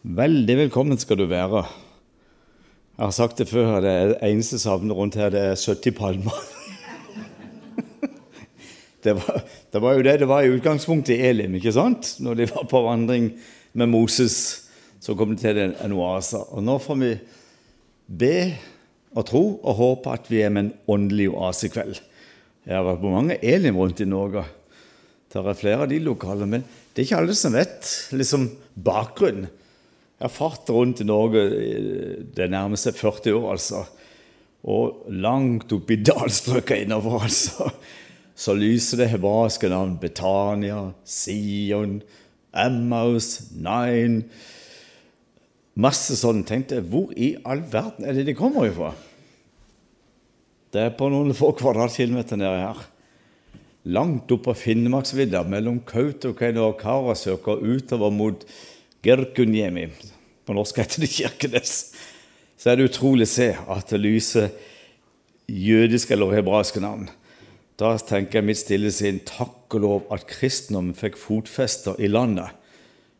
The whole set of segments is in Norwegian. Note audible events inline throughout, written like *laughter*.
Veldig velkommen skal du være. Jeg har sagt det før, det eneste savnet rundt her, det er 70 palmer. *laughs* Det var, det var, jo det det var i utgangspunktet i Elim, ikke sant? Når de var på vandring med Moses, så kom de til en oase. Og nå får vi be og tro og håpe at vi er med en åndelig oase i kveld. Jeg har vært på mange Elim rundt i Norge. Det er flere av de lokalene, men det er ikke alle som vet liksom bakgrunnen. Jeg har rundt i Norge det nærmeste 40 år, altså. Og langt opp i dalstrøka innover, altså så lyser det hebraiske navn Betania, Sion, Emmaus, Nine Masse sånn. Tenkte hvor i all verden er det de kommer ifra? Det er på noen få kvadratkilometer nede her. Langt opp på Finnmarksvidda, mellom Kautokeino og Karasjok og utover mot Gerkunjemi. På norsk heter det Kirkenes. Så er det utrolig å se at det lyser jødiske eller hebraiske navn. Da tenker jeg mitt stille sinn takk og lov at kristendommen fikk fotfester i landet,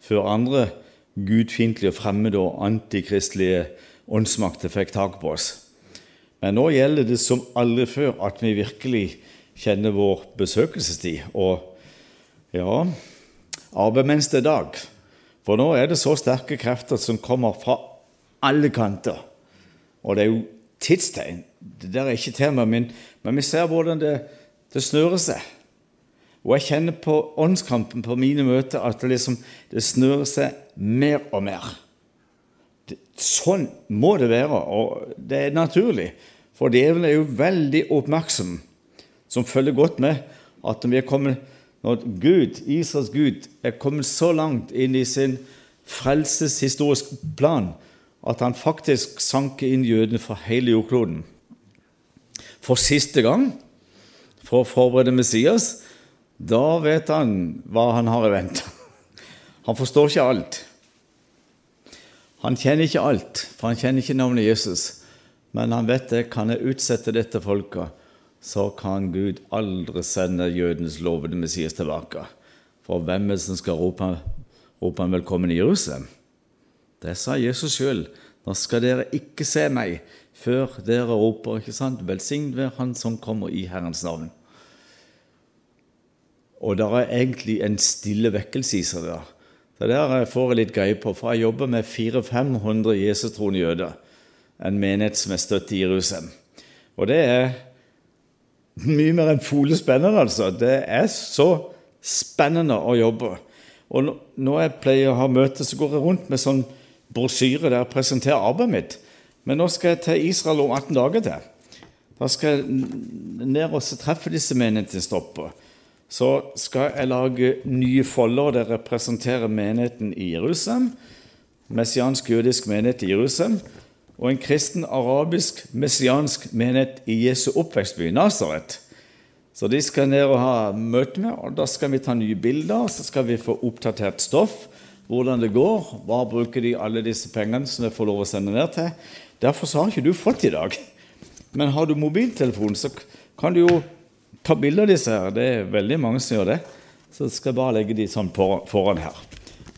før andre gudfiendtlige, fremmede og antikristelige åndsmakter fikk tak på oss. Men nå gjelder det som aldri før at vi virkelig kjenner vår besøkelsestid. Og ja arbeid mens det er dag. For nå er det så sterke krefter som kommer fra alle kanter. Og det er jo tidstegn. Det der er ikke temaet min, men vi ser hvordan det det snører seg. Og jeg kjenner på åndskampen på mine møter at det, liksom, det snører seg mer og mer. Det, sånn må det være, og det er naturlig. For djevelen er jo veldig oppmerksom, som følger godt med at når vi er kommet når Gud, Israels Gud er kommet så langt inn i sin frelseshistorisk plan at han faktisk sanker inn jødene fra hele jordkloden. For siste gang for å forberede Messias, da vet han hva han har i vente. *laughs* Han forstår ikke alt. Han kjenner ikke alt, for han kjenner ikke navnet Jesus. Men han vet det, kan jeg utsette dette folket, så kan Gud aldri sende jødenes lovede Messias tilbake. For hvem er det som skal rope, rope han velkommen i Jerusalem? Det sa Jesus sjøl. Nå skal dere ikke se meg før dere roper ikke sant? Velsignet være Han som kommer i Herrens navn. Og det er egentlig en stille vekkelse i seg der. Det der får jeg litt greie på, for jeg jobber med 400-500 jesustroende jøder. En menighet som er støtt i Jerusalem. Og det er mye mer enn fole spennende, altså. Det er så spennende å jobbe. Og når jeg pleier å ha møte, så går jeg rundt med sånn brosjyre der jeg presenterer arbeidet mitt. Men nå skal jeg til Israel om 18 dager til. Da skal jeg ned og treffe disse menighetene så skal jeg lage nye folder der jeg representerer menigheten i Jerusalem, messiansk jødisk menighet i Jerusalem, og en kristen arabisk messiansk menighet i Jesu oppvekstby, Nasaret. Så de skal ned og ha møte med, og da skal vi ta nye bilder, så skal vi få oppdatert stoff, hvordan det går, hva bruker de alle disse pengene som jeg får lov å sende ned til. Derfor har ikke du fått i dag. Men har du mobiltelefon, så kan du jo ta bilde av disse her. Det er veldig mange som gjør det. Så jeg skal bare legge de sånn foran her.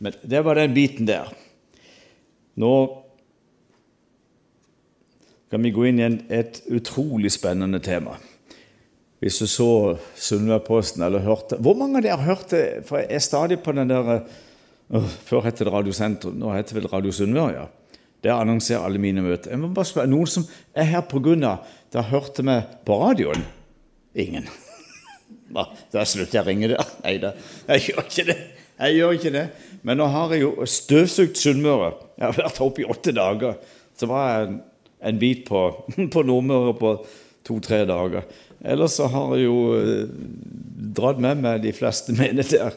Men det var den biten der. Nå skal vi gå inn i et utrolig spennende tema. Hvis du så Sunnmørposten eller hørte Hvor mange av dere hørte For jeg er stadig på den der uh, Før het det Radio Sentrum, nå heter det vel Radio Sunnmøre. Ja. Der annonserer alle mine møter. Jeg må bare spørre, Noen som er her pga. Da hørte vi på radioen? Ingen. *laughs* Da slutter jeg å ringe der. Nei da, jeg gjør ikke det. Jeg gjør ikke det. Men nå har jeg jo støvsugd Sunnmøre. Jeg har vært oppe i åtte dager. Så var jeg en, bit på, *laughs* på Nordmøre på to-tre dager. Ellers så har jeg jo eh, dratt med meg de fleste *laughs* menigheter.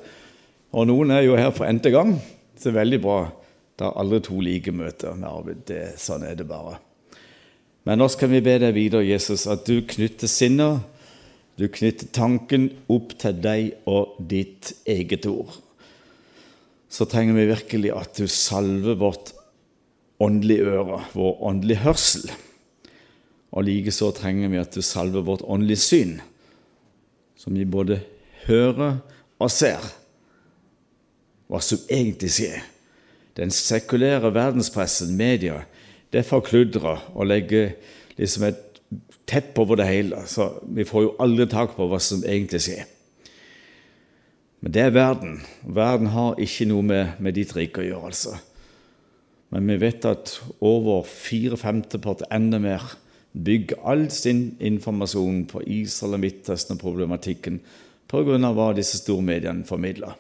Og noen er jo her for n-te gang. Så veldig bra. Det er aldri to like møter med arbeid. Det, sånn er det bare. Men nå skal vi be deg videre, Jesus, at du knytter sinner du knytter tanken opp til deg og ditt eget ord. Så trenger vi virkelig at du salver vårt åndelige øre, vår åndelige hørsel. Og likeså trenger vi at du salver vårt åndelige syn, som vi både hører og ser hva som egentlig skjer. Den sekulære verdenspressen, media, det forkludrer og legger liksom et teppe over det hele. Så vi får jo aldri tak på hva som egentlig skjer. Men det er verden. Verden har ikke noe med, med ditt rike å gjøre, altså. Men vi vet at over fire femtepart, enda mer, bygger all sin informasjon på Israel og Midtøsten og problematikken pga. hva disse stormediene formidler.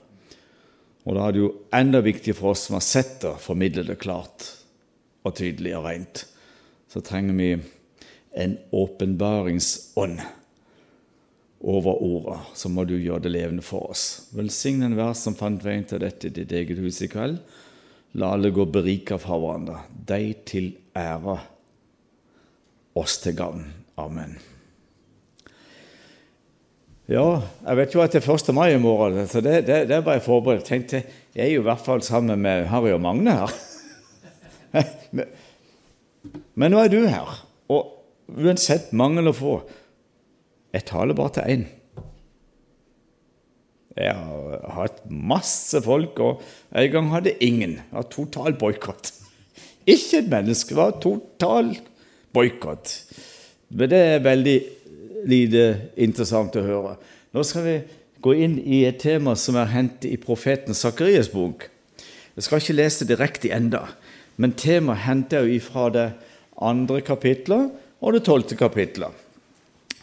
Og da er det jo enda viktigere for oss som har sett det, formidle det klart og tydelig og rent. Så trenger vi en åpenbaringsånd over orda. Så må du gjøre det levende for oss. Velsign enhver som fant veien til dette i ditt eget hus i kveld. La alle gå berika fra hverandre. Deg til ære, oss til gavn. Amen. Ja, jeg vet jo at det er 1. mai i morgen, så det, det, det var jeg forberedt. Tenkte, Jeg er jo i hvert fall sammen med Harry og Magne her. *laughs* Men nå er du her, og uansett mange eller få Jeg taler bare til én. Jeg har hatt masse folk, og en gang hadde ingen. Det var total boikott. *laughs* Ikke et menneske. Det var total boikott. Men det er veldig lite interessant å høre. Nå skal vi gå inn i et tema som er hentet i profeten Sakarias bok. Jeg skal ikke lese det direkte enda, men temaet henter jeg fra det andre kapitlet og det tolvte kapitlet.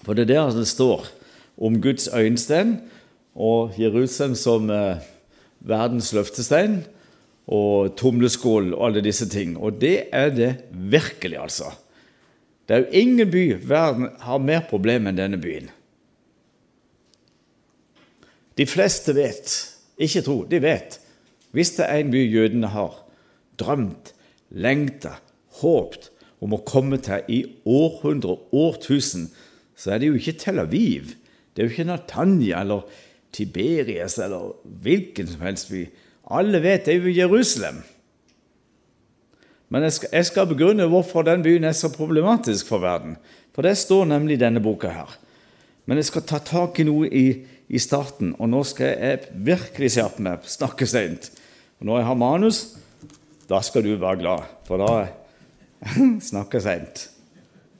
For det er der det står om Guds øyensten og Jerusalem som eh, verdens løftestein og tumleskål og alle disse ting. Og det er det virkelig, altså. Det er jo ingen by verden har mer problemer enn denne byen. De fleste vet, ikke tro, de vet. Hvis det er en by jødene har drømt, lengta, håpt om å komme til i århundre, årtusen, så er det jo ikke Tel Aviv. Det er jo ikke Natanya eller Tiberias eller hvilken som helst by. Alle vet det er jo Jerusalem. Men jeg skal, jeg skal, begrunne hvorfor den byen er så problematisk for verden. For det står nemlig i denne boka her. Men jeg skal ta tak i noe i, i starten, og nå skal jeg virkelig skjerpe meg, snakke seint. Når jeg har manus, da skal du være glad, for da *laughs* snakker jeg seint.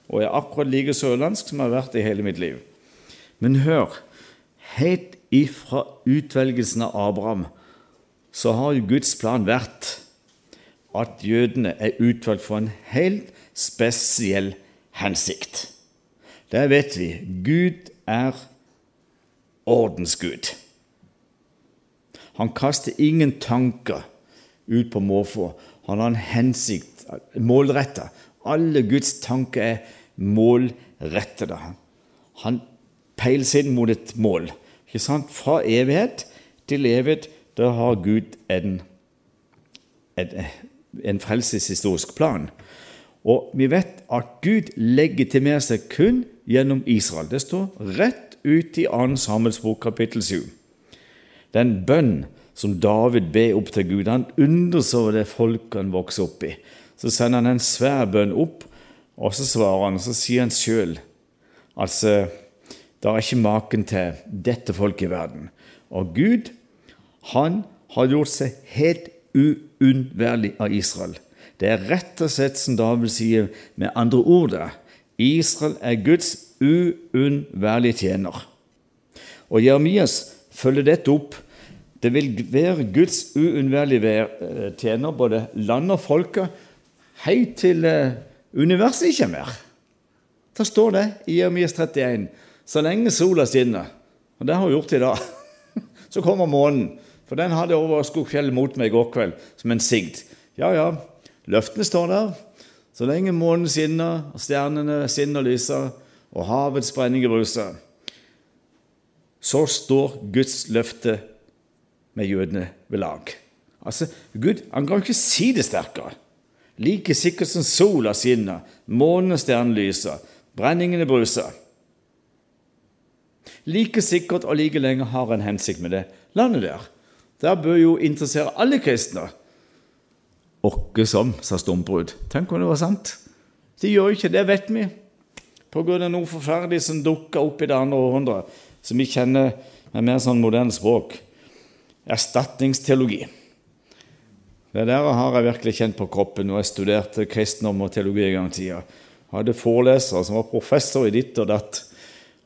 Og jeg er akkurat like sørlandsk som jeg har vært i hele mitt liv. Men hør, helt ifra utvelgelsen av Abraham så har jo Guds plan vært at jødene er utvalgt for en helt spesiell hensikt. Det vet vi. Gud er ordensgud. Han kaster ingen tanker ut på måfå. Han har en hensikt, målretta. Alle Guds tanker er målrettede. Han peiler inn mot et mål. Ikke sant? Fra evighet til evighet, da har Gud en, en, en frelseshistorisk plan. Og vi vet at Gud legitimerer seg kun gjennom Israel. Det står rett ut i 2. Samuels bok, kapittel 7. Den bønn som David ber opp til Gud, han undres over det folket han vokser opp i. Så sender han en svær bønn opp, og så svarer han, og så sier han sjøl altså, det er ikke maken til dette folket i verden. Og Gud, han har gjort seg helt uunnværlig av Israel. Det er rett og slett som David sier med andre ord det. Israel er Guds uunnværlige tjener. Og Jeremias følger dette opp. Det vil være Guds uunnværlige eh, tjener, både land og folket, helt til eh, universet ikke er mer. Da står det i Jeremias 31 så lenge sola skinner, og det har hun gjort i dag, *laughs* så kommer månen. For den hadde over Skogfjellet mot meg i går kveld som en sigd. Ja, ja, løftene står der. Så lenge månen skinner, og stjernene skinner og lyser, og havets brenninger bruser, så står Guds løfte med jødene ved lag. Altså, Gud han kan jo ikke si det sterkere. Like sikkert som sola skinner, månen og stjernene lyser, brenningene bruser. Like sikkert og like lenge har en hensikt med det landet der. Det bør jo interessere alle kristne. Åkke som, sa Stumperud. Tenk om det var sant. De gjør ikke det, vet vi. På grunn av noe forferdelig som dukka opp i det andre århundret, som vi kjenner med mer sånn moderne språk. Erstatningsteologi. Det der har jeg virkelig kjent på kroppen når jeg studerte kristendom og teologi en gang i tida. Hadde forelesere som var professor i ditt og datt,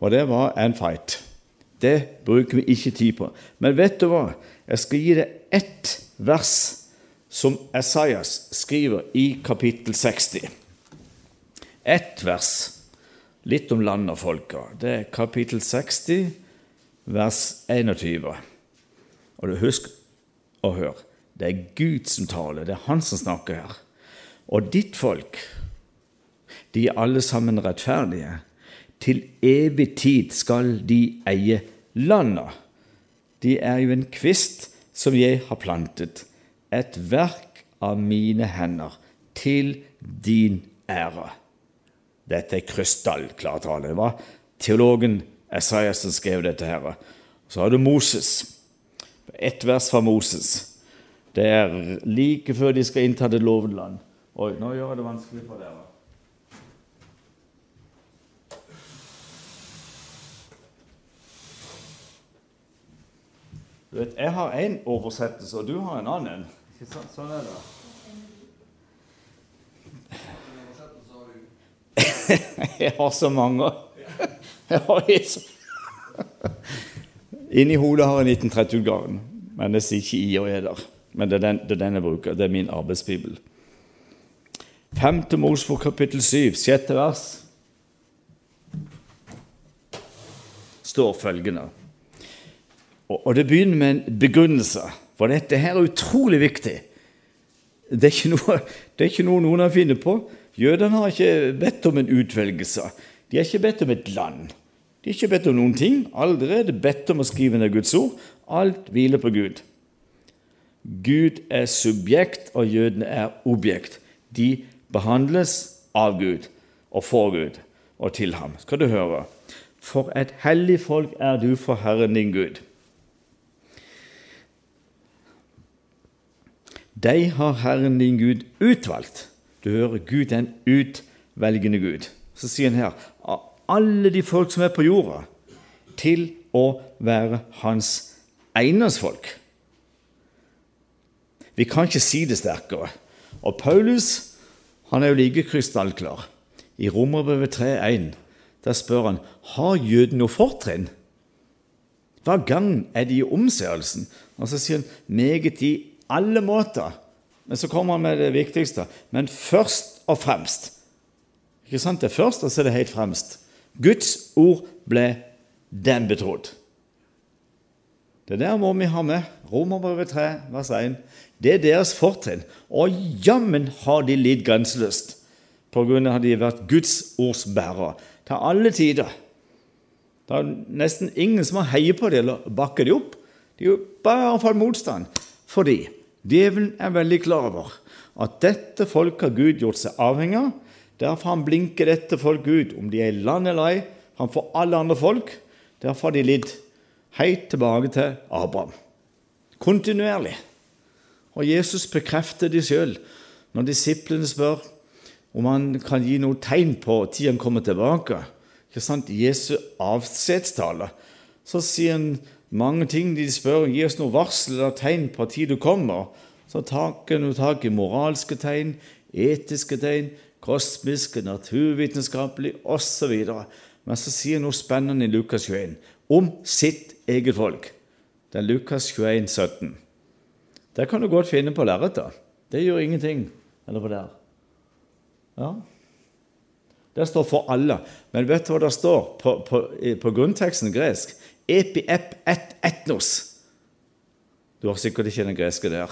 og det var en fight. Det bruker vi ikke tid på. Men vet du hva? Jeg skal gi deg ett vers som Esaias skriver i kapittel 60. Ett vers, litt om land og folka. Det er kapittel 60, vers 21. Og du husk å høre. Det er Gud som taler, det er Han som snakker her. Og ditt folk, de er alle sammen rettferdige. Til evig tid skal de eie landa. De er jo en kvist som jeg har plantet, et verk av mine hender, til din ære. Dette er krystallklar tale. Det var teologen Esaias som skrev dette. her. Så har du Moses. Ett vers fra Moses. Det er like før de skal innta det lovede land. Oi, nå gjør jeg det vanskelig for dere. Du vet, Jeg har én oversettelse, og du har en annen. Ikke sant? Sånn er det. *laughs* jeg har så mange. Jeg har så Inni hodet har jeg 1930-utgaven, men det sier ikke i og er der. Men det er, den, det er den jeg bruker. Det er min arbeidsbibel. 5. Mosfor kapittel 7, sjette vers, står følgende og, Det begynner med en begrunnelse, for dette her er utrolig viktig. Det er noe, er ikke noe noen har funnet på. Jødene har ikke bedt om en utvelgelse. De har ikke bedt om et land. De har ikke bedt om noen ting. Allerede bedt om å skrive ned Guds ord. Alt hviler på Gud. Gud er subjekt, og jødene er objekt. De behandles av Gud og for Gud og til ham. Skal du høre. For et hellig folk er du for Herren din Gud. De har Herren din Gud utvalgt. Du hører, Gud er en utvelgende Gud. Så sier han her av alle de folk som er på jorda, til å være hans eiendomsfolk. Vi kan ikke si det sterkere. Og Paulus han er jo like krystallklar. I Romerbrevet 3,1 der spør han har jøden noe fortrinn. Hva gang er de i omseelsen? Og så sier han meget i alle måter. Men så kommer han med det viktigste. Men først og fremst. Ikke sant? Det er først, og så er det helt fremst. Guds ord ble dem betrodd. Det der må vi ha med. Romerbrevet 3, vers 1. Det er deres fortrinn. Og jammen har de lidd grenseløst på grunn av at de har vært Guds ords bærere til alle tider. Det er nesten ingen som har heiet på dem eller bakket dem opp. De har bare fått motstand. Fordi djevelen er veldig klar over at dette folket har Gud gjort seg avhengig av. Derfor han blinker dette folk ut, om de er i land eller ei, framfor alle andre folk. Derfor har de lidd helt tilbake til Abraham. Kontinuerlig. Og Jesus bekrefter det sjøl når disiplene spør om han kan gi noe tegn på tid han kommer tilbake. Ikke sant? Jesu avskjedstale. Så sier han mange ting de spør gi oss noe varsel eller tegn på tid du kommer. Så tar en tak i moralske tegn, etiske tegn, kosmiske, naturvitenskapelige osv. Men så sier noe spennende i Lukas 21 om sitt eget folk. Det er Lukas 21, 17. Det kan du godt finne på lerretet. Det gjør ingenting. Eller på der. Ja. Det står 'for alle'. Men vet du hva det står på, på, på grunnteksten gresk? Epi ep et etnos. Du har sikkert ikke den greske der.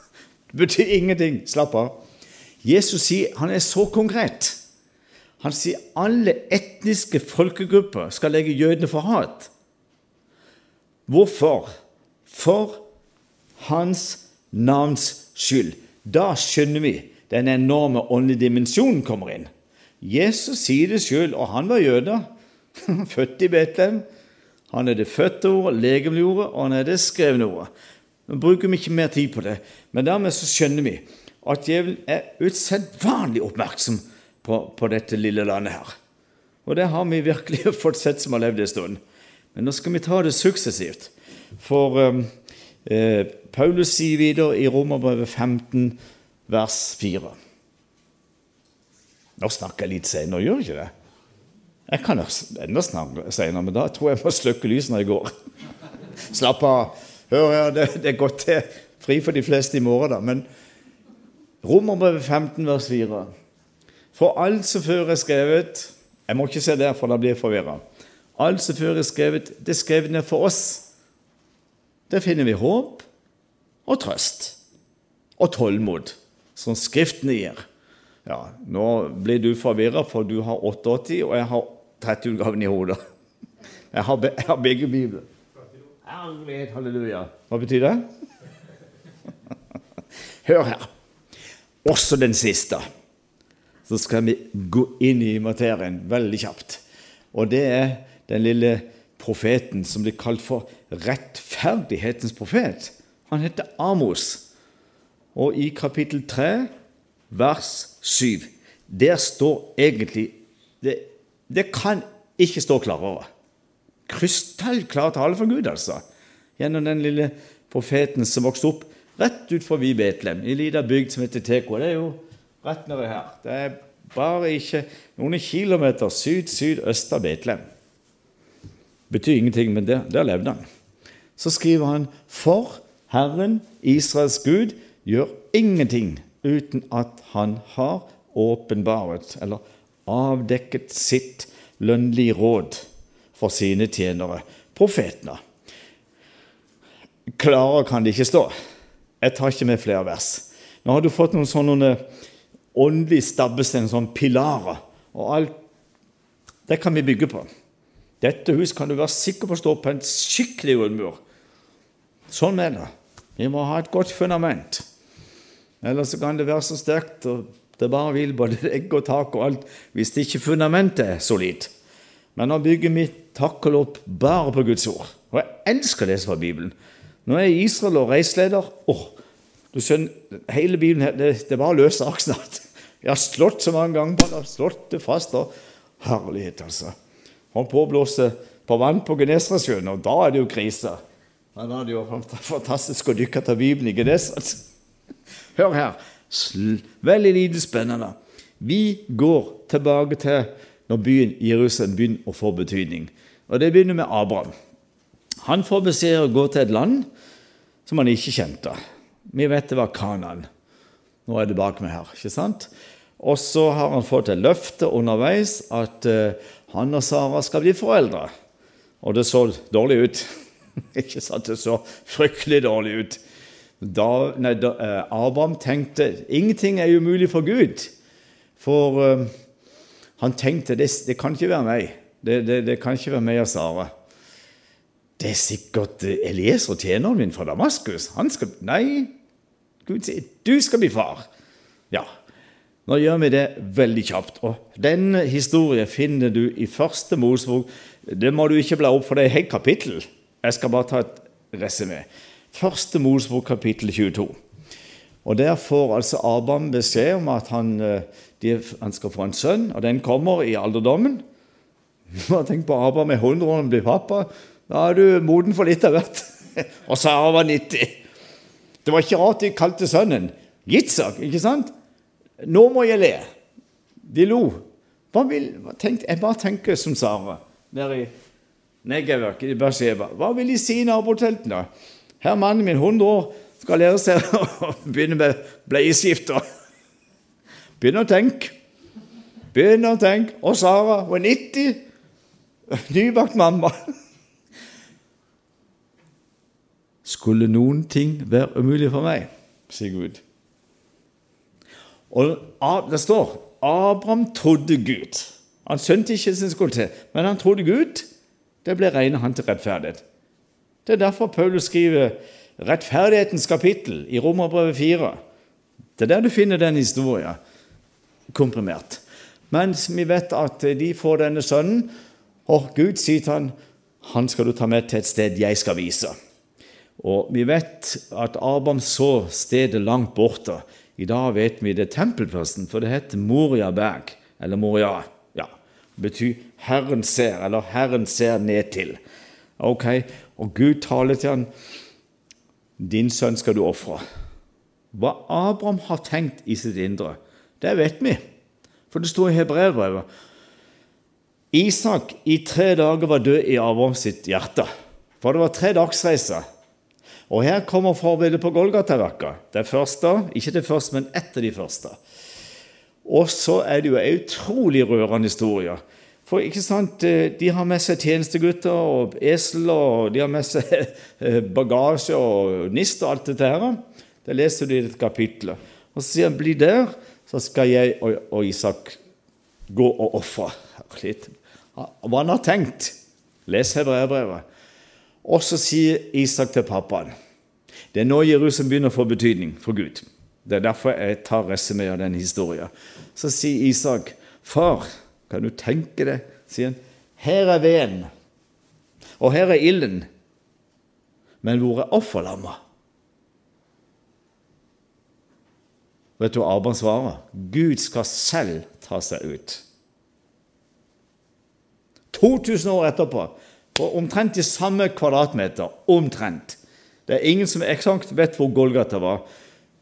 *laughs* Det betyr ingenting. Slapp av. Jesus sier han er så konkret. Han sier alle etniske folkegrupper skal legge jødene for hat. Hvorfor? For hans navns skyld. Da skjønner vi den enorme åndelige dimensjonen kommer inn. Jesus sier det sjøl, og han var jøde. *laughs* Født i Betlehem. Han er det fødte ordet, legemlige ordet, og han er det skrevne ordet. Nå bruker vi ikke mer tid på det, men dermed så skjønner vi at djevelen er usedvanlig oppmerksom på, på, dette lille landet her. Og det har vi virkelig *laughs* fått sett som har levd en stund. Men nå skal vi ta det suksessivt. For um, Eh, Paulus sier videre i Romerbrevet 15, vers 4. Nå snakker jeg litt senere, gjør jeg ikke det? Jeg kan enda snakke senere, men da tror jeg jeg må slukke lysene i går. *laughs* Slapp av. Hør her, det, det er godt til fri for de fleste i morgen, da. Men Romerbrevet 15, vers 4. For alt som før er skrevet Jeg må ikke se der, for da blir jeg forvirra. Alt som før er skrevet, det er skrevet ned for oss. Der finner vi håp og trøst og tålmod, som Skriftene gir. Ja, Nå blir du forvirra, for du har 88, og jeg har 30-utgaven i hodet. Jeg har, be, jeg har begge bibler. Herlighet, halleluja. Hva betyr det? Hør her. Også den siste. Så skal vi gå inn i materien veldig kjapt. Og det er den lille profeten som blir kalt for rettferdighetens profet. Han heter Amos. Og i kapittel 3, vers 7, der står egentlig Det, det kan ikke stå klarere. Krystallklar tale fra Gud, altså. Gjennom den lille profeten som vokste opp rett ut forbi Betlehem, i en liten bygd som heter Teko. Det er jo rett nedi her. Det er bare ikke noen kilometer syd-sydøst av Betlehem. Betyr ingenting, men der, der levde han. Så skriver han For Herren, Israels Gud, gjør ingenting uten at han har åpenbaret eller avdekket sitt lønnlige råd for sine tjenere, profetene. Klarere kan det ikke stå. Jeg tar ikke med flere vers. Nå har du fått noen sånne åndelige stabbestein, sånne pilarer, og alt det kan vi bygge på. Dette hus kan du være sikker på å stå på en skikkelig grunnmur. Sånn er det. Vi må ha et godt fundament. Ellers kan det være så sterkt og det bare vil både egg og tak og alt hvis det ikke fundamentet er solid. Men nå bygger vi takkel opp bare på Guds ord. Og jeg elsker det som er Bibelen. Nå er jeg Israel og reiseleder. Åh, du skjønner, Hele Bibelen her, det, det bare løser sak snart. Jeg har slått så mange ganger på det, slått det fast. og Herlighet, altså. Holdt på å blåse på vann på Genesaretsjøen, og da er det jo krise. Men da er det jo fantastisk å dykke til Bibelen i Genesaret. Hør her. Veldig lite spennende. Vi går tilbake til når byen Jerusalem begynner å få betydning. Og Det begynner med Abraham. Han får beskjed å gå til et land som han ikke kjente. Vi vet det var Kanan. Nå er det bak meg her. ikke sant? Og så har han fått et løfte underveis at uh, han og Sara skal bli foreldre. Og det så dårlig ut. *laughs* ikke sant? Det så fryktelig dårlig ut. Da, nei, da, uh, Abraham tenkte ingenting er umulig for Gud. For uh, han tenkte det, det kan ikke være meg. Det, det, det, kan ikke være meg og Sara. Det er sikkert eh, Elieser, tjeneren min fra Damaskus. Han skal Nei, Gud sier du skal bli far. Ja. Nå gjør vi det veldig kjapt. Og Den historien finner du i første Mosebok. Det må du ikke bla opp, for det er et helt kapittel. Jeg skal bare ta et resymé. Første Mosebok, kapittel 22. Og Der får altså Abraham beskjed om at han eh, de, han skal få en sønn, og den kommer i alderdommen. *laughs* Tenk på Abraham er 100 år og blir pappa. Da er du moden for litt av hvert. *laughs* og Sara var 90. Det var ikke rart de kalte sønnen Yitzhak, ikke sant? Nå må jeg le. De lo. Hva vil, tenk, jeg bare tenker som Sara der i Negev i Beersheba. Hva vil de si i naboteltene? Her mannen min, 100 år, skal lære seg *laughs* å begynne med bleieskifter. Begynn å tenke. Begynn å tenke. Og Sara var 90. Nybakt mamma. Skulle noen ting være umulig for meg, sier Gud. Og det står Abraham trodde Gud. Han skjønte ikke sin som til, men han trodde Gud. Det ble regnet han til rettferdighet. Det er derfor Paulus skriver rettferdighetens kapittel i Romerbrevet 4. Det er der du finner den historien komprimert. Mens vi vet at de får denne sønnen, og Gud sier til han, han skal du ta med til et sted jeg skal vise. Og Vi vet at Abraham så stedet langt borte. I dag vet vi det er tempelplassen, for det heter Moria berg, eller Moria. ja, Det betyr 'Herren ser', eller 'Herren ser ned til'. Ok, Og Gud taler til ham, din sønn skal du ofre. Hva Abraham har tenkt i sitt indre, det vet vi. For det står i Hebreerbrevet. Isak i tre dager var død i Abraham sitt hjerte. For det var tre dagsreiser. Og her kommer forbildet på Golgata-verka. Det første, ikke det første, men ett av de første. Og så er det jo en utrolig rørende historie. For ikke sant, eh, De har med seg tjenestegutter og esel, og de har med seg *laughs* eh, bagasje og nist og alt dette her. Det leser du i dette kapittel. Og så sier han, 'Bli der, så skal jeg og Isak gå og ofre.' *laughs* Hva han har tenkt. Les hebreerbrevet. Og så sier Isak til pappaen Det er nå Jerusalem begynner å få betydning for Gud. Det er derfor jeg tar resymé av den historien. Så sier Isak, 'Far' Kan du tenke deg, sier han. Her er veden, og her er ilden, men hvor er offerlammet? Vet du hva Abraham svarer? Gud skal selv ta seg ut. 2000 år etterpå, på omtrent de samme kvadratmeter, omtrent. Det er ingen som eksakt vet hvor Golgata var.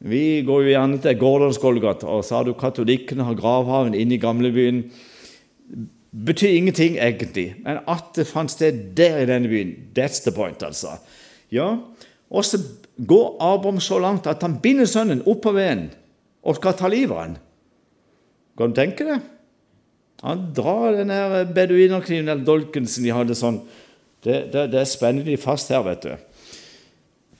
Vi går jo gjerne til Gordons Golgata, og så har du katolikkene har gravhaven inne i gamlebyen betyr ingenting, egentlig. Men at det fant sted der i denne byen, that's the point, altså. Ja, Og så går Abraham så langt at han binder sønnen opp på veden og skal ta livet av ham. Kan du tenke det? Han drar den beduinerkniven eller dolken som de hadde sånn. Det, det, det spenner de fast her, vet du.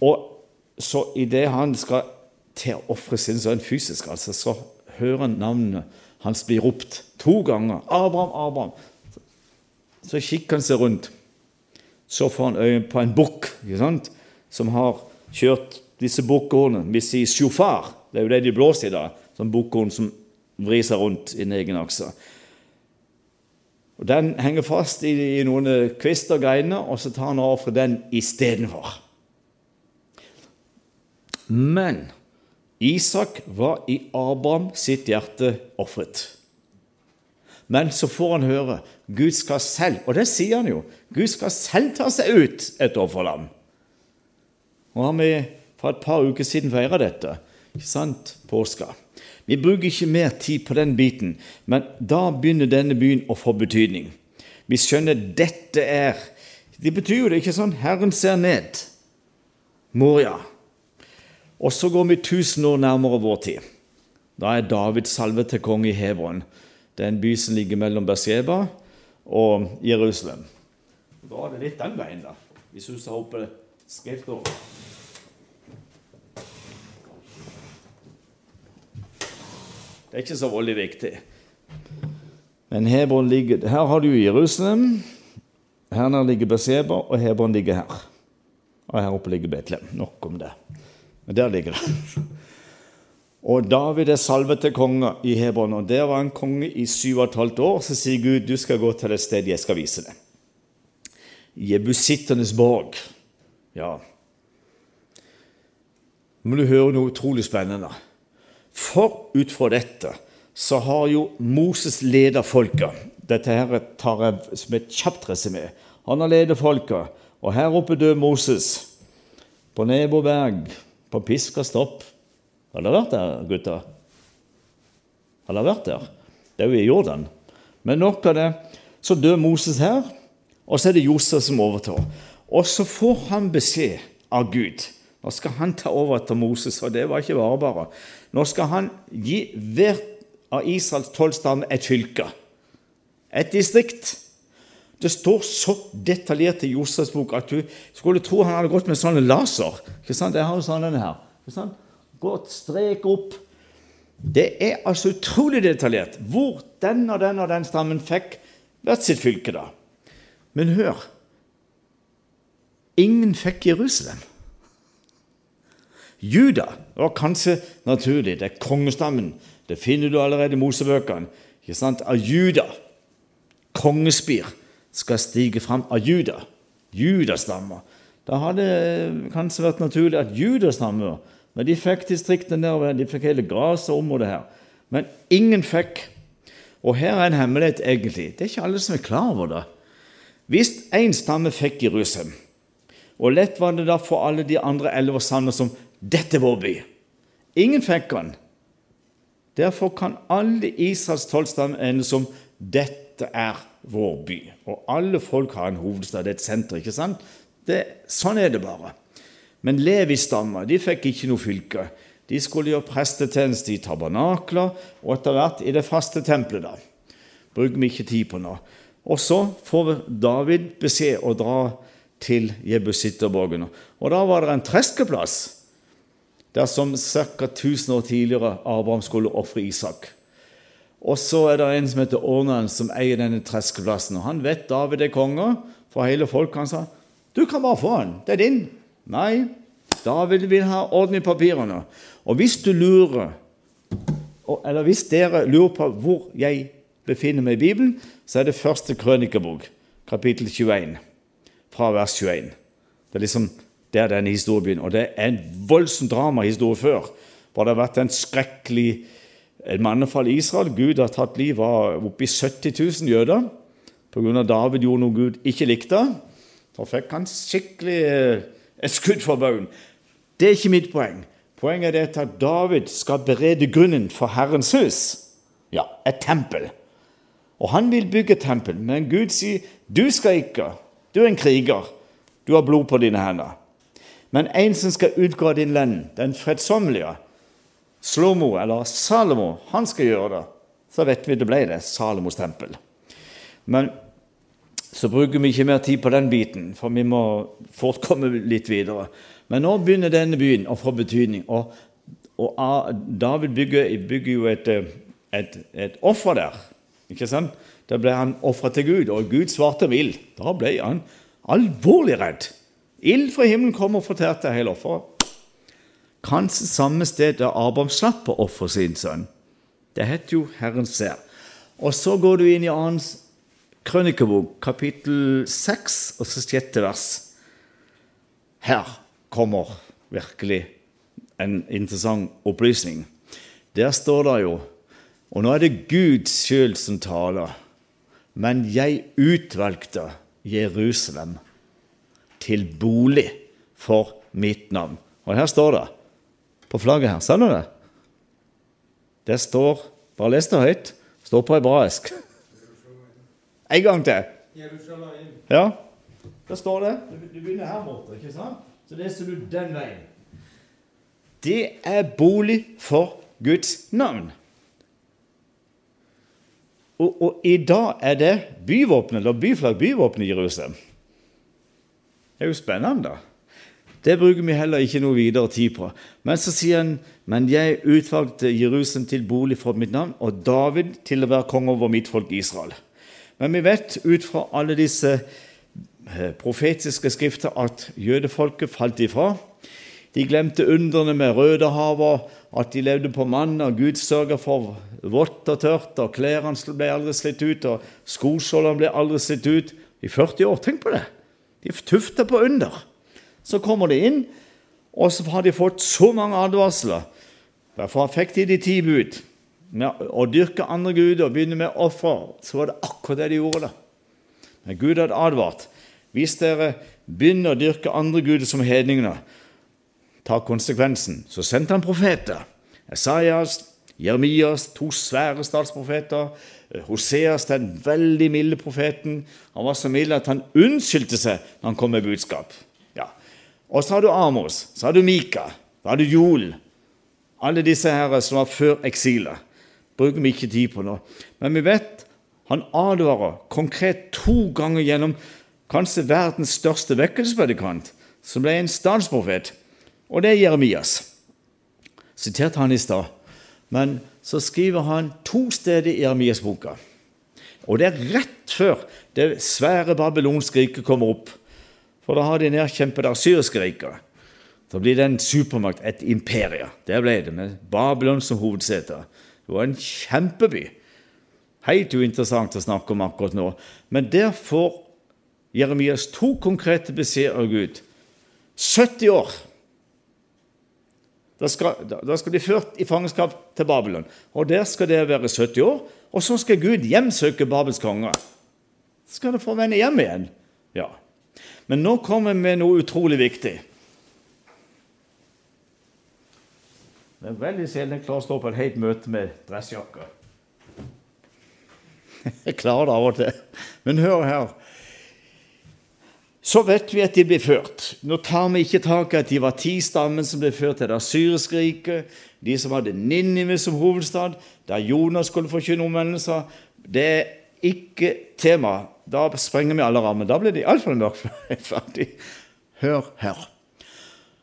Og så idet han skal til å ofre sin sønn fysisk, altså, så hører han navnet hans blir ropt to ganger. 'Abraham, Abraham.' Så kikker han seg rundt. Så får han øye på en bukk som har kjørt disse bukkhornene. Vi sier sjofar. Det er jo det de blåser i dag. Sånn bukkhorn som vrir seg rundt i en egen akse. Og Den henger fast i, i noen kvister og greiner, og så tar han over fra den istedenfor. Men Isak var i Abraham sitt hjerte ofret. Men så får han høre Gud skal selv, og det sier han jo, Gud skal selv ta seg ut et offerlam. Nå har vi for et par uker siden feira dette. ikke sant, påska. Vi bruker ikke mer tid på den biten, men da begynner denne byen å få betydning. Vi skjønner dette er Det betyr jo det ikke sånn Herren ser ned. Moria. Og så går vi 1000 år nærmere vår tid. Da er David salvet til konge i Hebron. Det er en by som ligger mellom Berseba og Jerusalem. Da er det litt den veien, da, hvis du tar opp skrifta Det er ikke så veldig viktig. Men Hebron ligger, her har du Jerusalem, her ligger Berseba, og Hebron ligger her. Og her oppe ligger Betlehem. Nok om det. Men der ligger det. Og David er salvet til konge i Hebron, og der var han konge i syv og et halvt år. Så sier Gud, du skal gå til et sted jeg skal vise deg. Jebusitternes borg. Ja. Nå må du høre noe utrolig spennende. For ut fra dette så har jo Moses ledet folket. Dette her tar jeg som et kjapt resymé. Han har ledet folket, og her oppe døde Moses på Nebo berg på pisk og stopp. Har dere vært der, gutter? Har dere vært der? Det er jo i Jordan. Men nok av det. Så dør Moses her, og så er det Josef som overtar. Og så får han beskjed av Gud. Nå skal han ta over etter Moses, og det var ikke bare bare. Nå skal han gi hvert av Israels tolv stammer et fylke, et distrikt. Det står så detaljert i Josefs bok at du skulle tro han hadde gått med sånne laser. Ikke sant? Jeg har jo sånn denne her. Ikke sant? Gått strek opp. Det er altså utrolig detaljert hvor den og den og den stammen fikk hvert sitt fylke. da. Men hør ingen fikk Jerusalem. Juda var kanskje naturlig. Det er kongestammen. Det finner du allerede i Mosebøkene. Ikke sant? Av Juda. Kongespir skal stige fram av Juda. Judastammer. Da hadde kanskje vært naturlig at judastammer Men de fikk distriktene nedover, de fikk hele grasområdet her. Men ingen fikk. Og her er en hemmelighet, egentlig. Det er ikke alle som er klar over det. Hvis én stamme fikk Jerusalem, Og lett var det da for alle de andre elleve sandene som 'Dette vår by'. Ingen fikk den. Derfor kan alle Israels tolv stammer ende som 'Dette er vår by'. Og alle folk har en hovedstad, et senter. ikke sant? Det, sånn er det bare. Men Levi-stammer de fikk ikke noe fylke. De skulle gjøre prestetjeneste i tabernakler og etter hvert i det faste tempelet. da. Bruker vi ikke tid på nå. Og så får David beskjed å dra til Jebusitterborgen. Og da var det en treskeplass der som ca. 1000 år tidligere Abraham skulle ofre Isak. Og så er det en som heter Ornan, som eier denne treskeplassen. Han vet David er konge for hele folket. Han sa du kan bare få den, det er din. Nei, David vil ha orden i papirene. Og hvis du lurer, eller hvis dere lurer på hvor jeg befinner meg i Bibelen, så er det første krønikebok, kapittel 21, fra vers 21. Det er liksom der denne historien begynner. Og det er en voldsom dramahistorie før. Hvor det har vært en skrekkelig mannefall fra Israel. Gud har tatt liv av oppi 70 000 jøder pga. David gjorde noe Gud ikke likte. Da fikk han skikkelig eh, et skudd for baugen. Det er ikke mitt poeng. Poenget er at David skal berede grunnen for Herrens hus. Ja, et tempel. Og han vil bygge tempel, men Gud sier du skal ikke. Du er en kriger. Du har blod på dine hender. Men en som skal utgå din lønn, den fredsommelige, Slomo eller Salomo, han skal gjøre det. Så vet vi det ble det. Salomos tempel. Men så bruker vi ikke mer tid på den biten, for vi må fort komme litt videre. Men nå begynner denne byen å få betydning. Og, og David bygger, bygger jo et, et, et offer der. ikke sant? Da ble han ofra til Gud, og Gud svarte med ild. Da ble han alvorlig redd. Ild fra himmelen kom og fortærte hele offeret. Kanskje samme sted der Abraham slapp å ofre sin sønn. Det heter jo Herren ser. Og så går du inn i annens krønikebok, kapittel 6, og så sjette vers. Her kommer virkelig en interessant opplysning. Der står det jo Og nå er det Gud sjøl som taler. Men jeg utvalgte Jerusalem til bolig for mitt navn. Og her står det på flagget her. Ser du det? Det står Bare les det høyt. Står på hebraisk. En gang til. Ja, der står det. Du begynner her borte, ikke sant? Så leser du den veien. Det er bolig for Guds navn. Og, og i dag er det byvåpenet, eller byflagg, byvåpenet i Jerusalem. Det er jo spennende. Det bruker vi heller ikke noe videre tid på. Men så sier han men jeg utvalgte Jerusalem til bolig for mitt navn, og David til å være konge over mitt folk Israel. Men vi vet ut fra alle disse eh, profetiske skrifter at jødefolket falt ifra. De glemte underne med Rødehavet, at de levde på mann, og Gud sørga for vått og tørt, og klærne ble aldri slitt ut, og skoskjoldene ble aldri slitt ut. I 40 år. Tenk på det! De tufta på under. Så kommer de inn, og så har de fått så mange advarsler. Derfor fikk de de ti bud. Med å dyrke andre guder og begynne med offer, så var det akkurat det de gjorde. da. Men Gud hadde advart. Hvis dere begynner å dyrke andre guder som hedningene, ta konsekvensen. Så sendte han profeter. Esaias, Jeremias, to svære statsprofeter. Hoseas, den veldig milde profeten. Han var så mild at han unnskyldte seg når han kom med budskap. Og så har du Amos, så har du Mika, så har du Joel. Alle disse her som var før eksilet. Bruker vi ikke tid på nå. Men vi vet han advarer konkret to ganger gjennom kanskje verdens største vekkelsespredikant, som ble en statsprofet, og det er Jeremias. Siterte han i stad. Men så skriver han to steder i Jeremias-boka. Og det er rett før det svære babylonske riket kommer opp. For da har de nedkjempet assyriske riket. Da blir det en supermakt, et imperie. Det ble det, med Babylon som hovedsete. Det var en kjempeby. Helt uinteressant å snakke om akkurat nå. Men der får Jeremias to konkrete beskjeder av Gud. 70 år da skal, da skal, de ført i fangenskap til Babylon. Og Der skal det være 70 år. Og så skal Gud hjemsøke Babels konge. Så skal de få vende hjem igjen. Ja. Men nå kommer vi med noe utrolig viktig. Det er veldig sjelden jeg klarer å stå på et helt møte med dressjakke. *laughs* Jeg klarer det av og til. Men hør her. Så vet vi at de blir ført. Nå tar vi ikke tak i at de var ti stammen som ble ført til det syriske riket, de som hadde Ninive som hovedstad, der Jonas skulle forkynne omvendelser. Det er ikke tema. Da sprenger vi alle rammer. Da blir de iallfall mørkferdig. Hør her.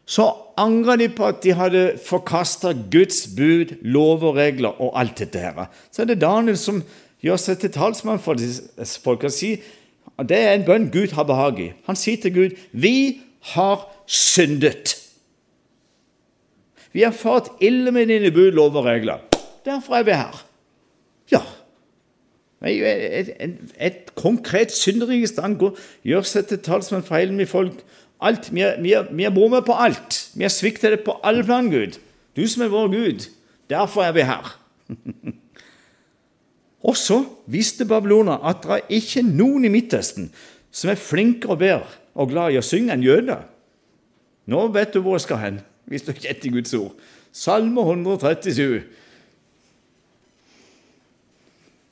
Så angrer de på at de hadde forkasta Guds bud, lov og regler og alt dette her. Så er det Daniel som gjør seg til talsmann for folk sier og Det er en bønn Gud har behag i. Han sier til Gud, 'Vi har syndet'. Vi har fått ille med dine bud, lov og regler. Derfor er vi her. Ja. Et, et, et konkret synderikt stand gjør seg til talsmann for hele mitt folk. Alt, vi, har bommet på alt. Vi har sviktet det på alle plan, Gud. Du som er vår Gud. Derfor er vi her. *laughs* Og så visste babyloner at det er ikke noen i Midtøsten som er flinkere og bedre og glad i å synge enn jøder. Nå vet du hvor jeg skal hen, hvis du ikke etter Guds ord. Salme 137.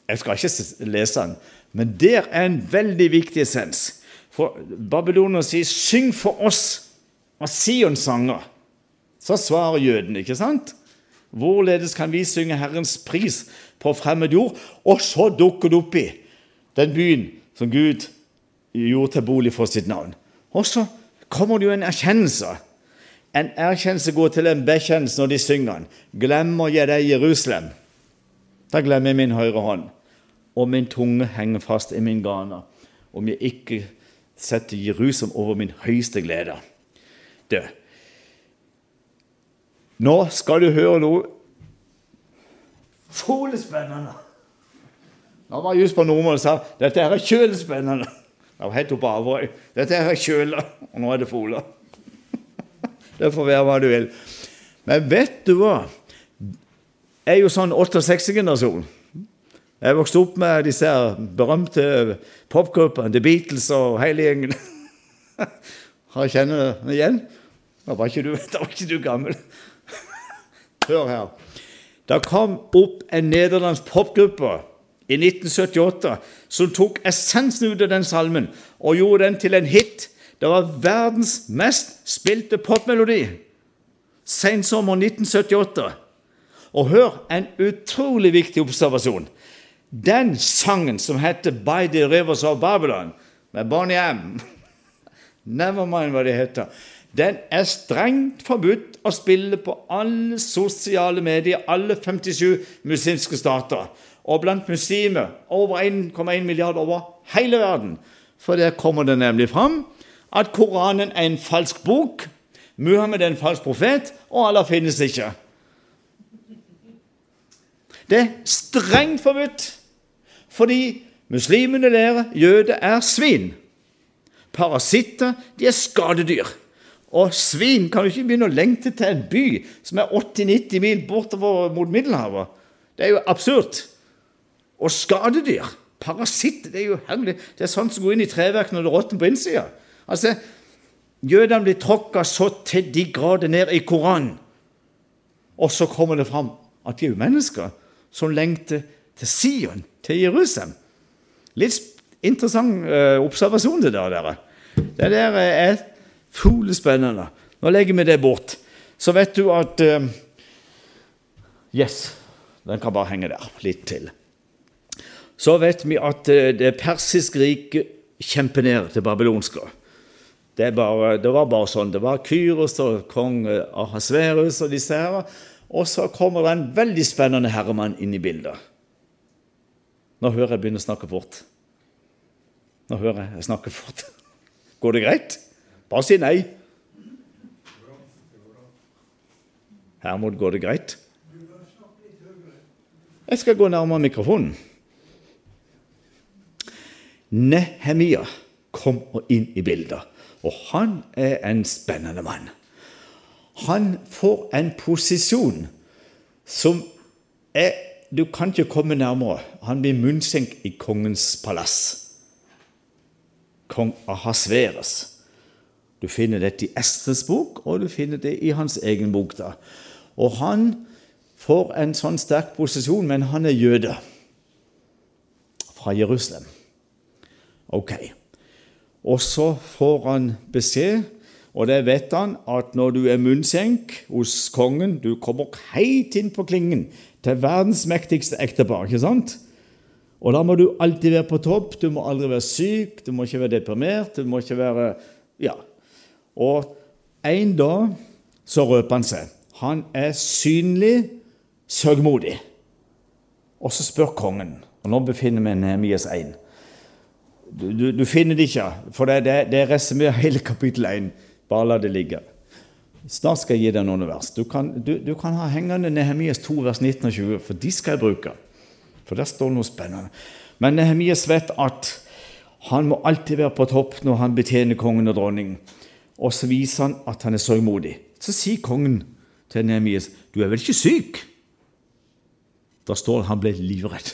Jeg skal ikke lese den, men der er en veldig viktig essens. For Babyloner sier 'syng for oss av Sions sanger'. Så svarer jødene, ikke sant? Hvorledes kan vi synge Herrens pris på fremmed jord? Og så dukker det opp i den byen som Gud gjorde til bolig for sitt navn. Og så kommer det jo en erkjennelse. En erkjennelse går til en bekjennelse når de synger den. Glemmer jeg deg, Jerusalem? Da glemmer jeg min høyre hånd. Og min tunge henger fast i min gane. Om jeg ikke setter Jerusalem over min høyeste glede. Det, nå skal du høre noe folespennende. Nå var just på nordmål og sa dette her er kjølespennende. Det var helt oppe Averøy. Dette her er kjøle, og nå er det fola. *laughs* Det får være hva du vil. Men vet du hva? Jeg er jo sånn 68-generasjon. Jeg vokste opp med disse berømte popgruppene, The Beatles og hele gjengen. *laughs* Har kjenner det igjen? Da var ikke du, *laughs* var ikke du gammel. *laughs* Hør her. Det kom opp en nederlandsk popgruppe i 1978 som tok essensen ut av den salmen og gjorde den til en hit. Det var verdens mest spilte popmelodi. Sensommer 1978. Og hør en utrolig viktig observasjon. Den sangen som heter 'By the Rivers of Babylon', med Bonnie M *laughs* Never mind hva det heter. Den er strengt forbudt å spille på alle sosiale medier, alle 57 muslimske stater. Og blant muslimer over 1,1 milliard over hele verden. For der kommer det nemlig fram at Koranen er en falsk bok, Muhammed er en falsk profet, og Allah finnes ikke. Det er strengt forbudt fordi muslimene lærer jøder er svin. Parasitter, de er skadedyr. Og svin kan jo ikke begynne å lengte til en by som er 80-90 mil bortover mot Middelhavet. Det er jo absurd. Og skadedyr, parasitter, det er jo herlig. Det er sånt som går inn i treverket når det råtner på innsida. Altså, Jødene blir tråkka så til de grader ned i Koranen. Og så kommer det fram at de er jo mennesker som lengter til Sion, til Jerusalem. Litt interessant uh, observasjon, det der. Dere. Det der er Fuglespennende. Nå legger vi det bort. Så vet du at uh, Yes, den kan bare henge der litt til. Så vet vi at uh, det persiske riket kjemper ned til babylonske. Det, bare, det, var bare sånn. Det var Kyros og kong Ahasverus og disse her. Og så kommer det en veldig spennende herremann inn i bildet. Nå hører jeg begynne å snakke fort. Nå hører jeg jeg snakker fort. *laughs* Går det greit? Bare si nei. Hermod, går det greit? Jeg skal gå nærmere mikrofonen. Nehemia kommer inn i bildet, og han er en spennende mann. Han får en posisjon som er Du kan ikke komme nærmere. Han blir munnsenk i kongens palass. Kong Ahasveres. Du finner dette i Estres bok, og du finner det i hans egen bok. da. Og han får en sånn sterk posisjon, men han er jøde fra Jerusalem. Ok. Og så får han beskjed, og det vet han, at når du er munnsenk hos kongen Du kommer helt inn på klingen til verdens mektigste ektepar. ikke sant? Og da må du alltid være på topp. Du må aldri være syk, du må ikke være deprimert. du må ikke være, ja. Og en dag så røper han seg. Han er synlig sørgmodig. Og så spør kongen, og nå befinner vi Nehemias 1. Du, du, du, finner det ikke, for det, det, det resumerer hele kapittel 1. Bare la det ligge. Snart skal jeg gi deg noen vers. Du kan, du, du kan ha hengende Nehemias 2, vers 19 og 20, for de skal jeg bruke. For der står noe spennende. Men Nehemias vet at han må alltid være på topp når han betjener kongen og dronningen. Og så viser han at han er sørgmodig. Så sier kongen til Nehemias, 'Du er vel ikke syk?' Da står han ble livredd.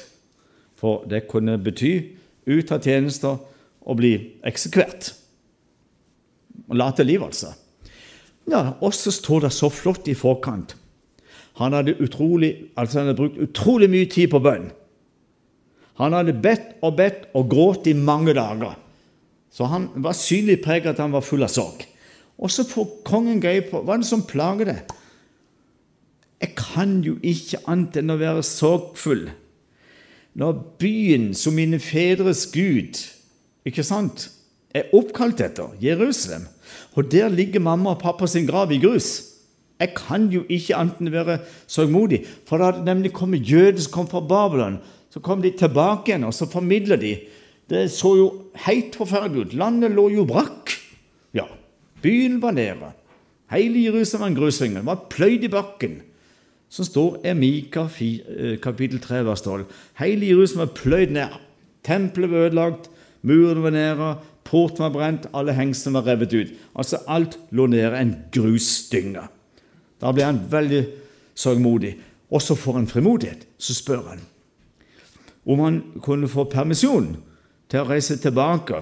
For det kunne bety ut av tjenester og bli eksekvert. Late liv, altså. Ja, Og så står det så flott i forkant. Han hadde, utrolig, altså han hadde brukt utrolig mye tid på bønn. Han hadde bedt og bedt og grått i mange dager. Så han var synlig preget at han var full av sorg. Og så får kongen greie på hva er det som plager deg. Jeg kan jo ikke annet enn å være sorgfull når byen som mine fedres Gud ikke sant, er oppkalt etter, Jerusalem, og der ligger mamma og pappa sin grav i grus. Jeg kan jo ikke anten være sorgmodig, for hadde nemlig kommet jøder som kom fra Babylon. Så kom de tilbake igjen, og så formidla de. Det så jo helt forferdelig ut. Landet lå jo brakk. Ja, byen var nede. Hele Jerusalem var en grusvinge. Det var pløyd i bakken. Så står Emika eh, kapittel 3, vers 12. Hele Jerusalem var pløyd ned. Tempelet var ødelagt, muren var nede, Porten var brent, alle hengslene var revet ut. Altså alt lå nede, en grusdynge. Da ble han veldig sorgmodig. Og så får han frimodighet. Så spør han om han kunne få permisjon til å reise tilbake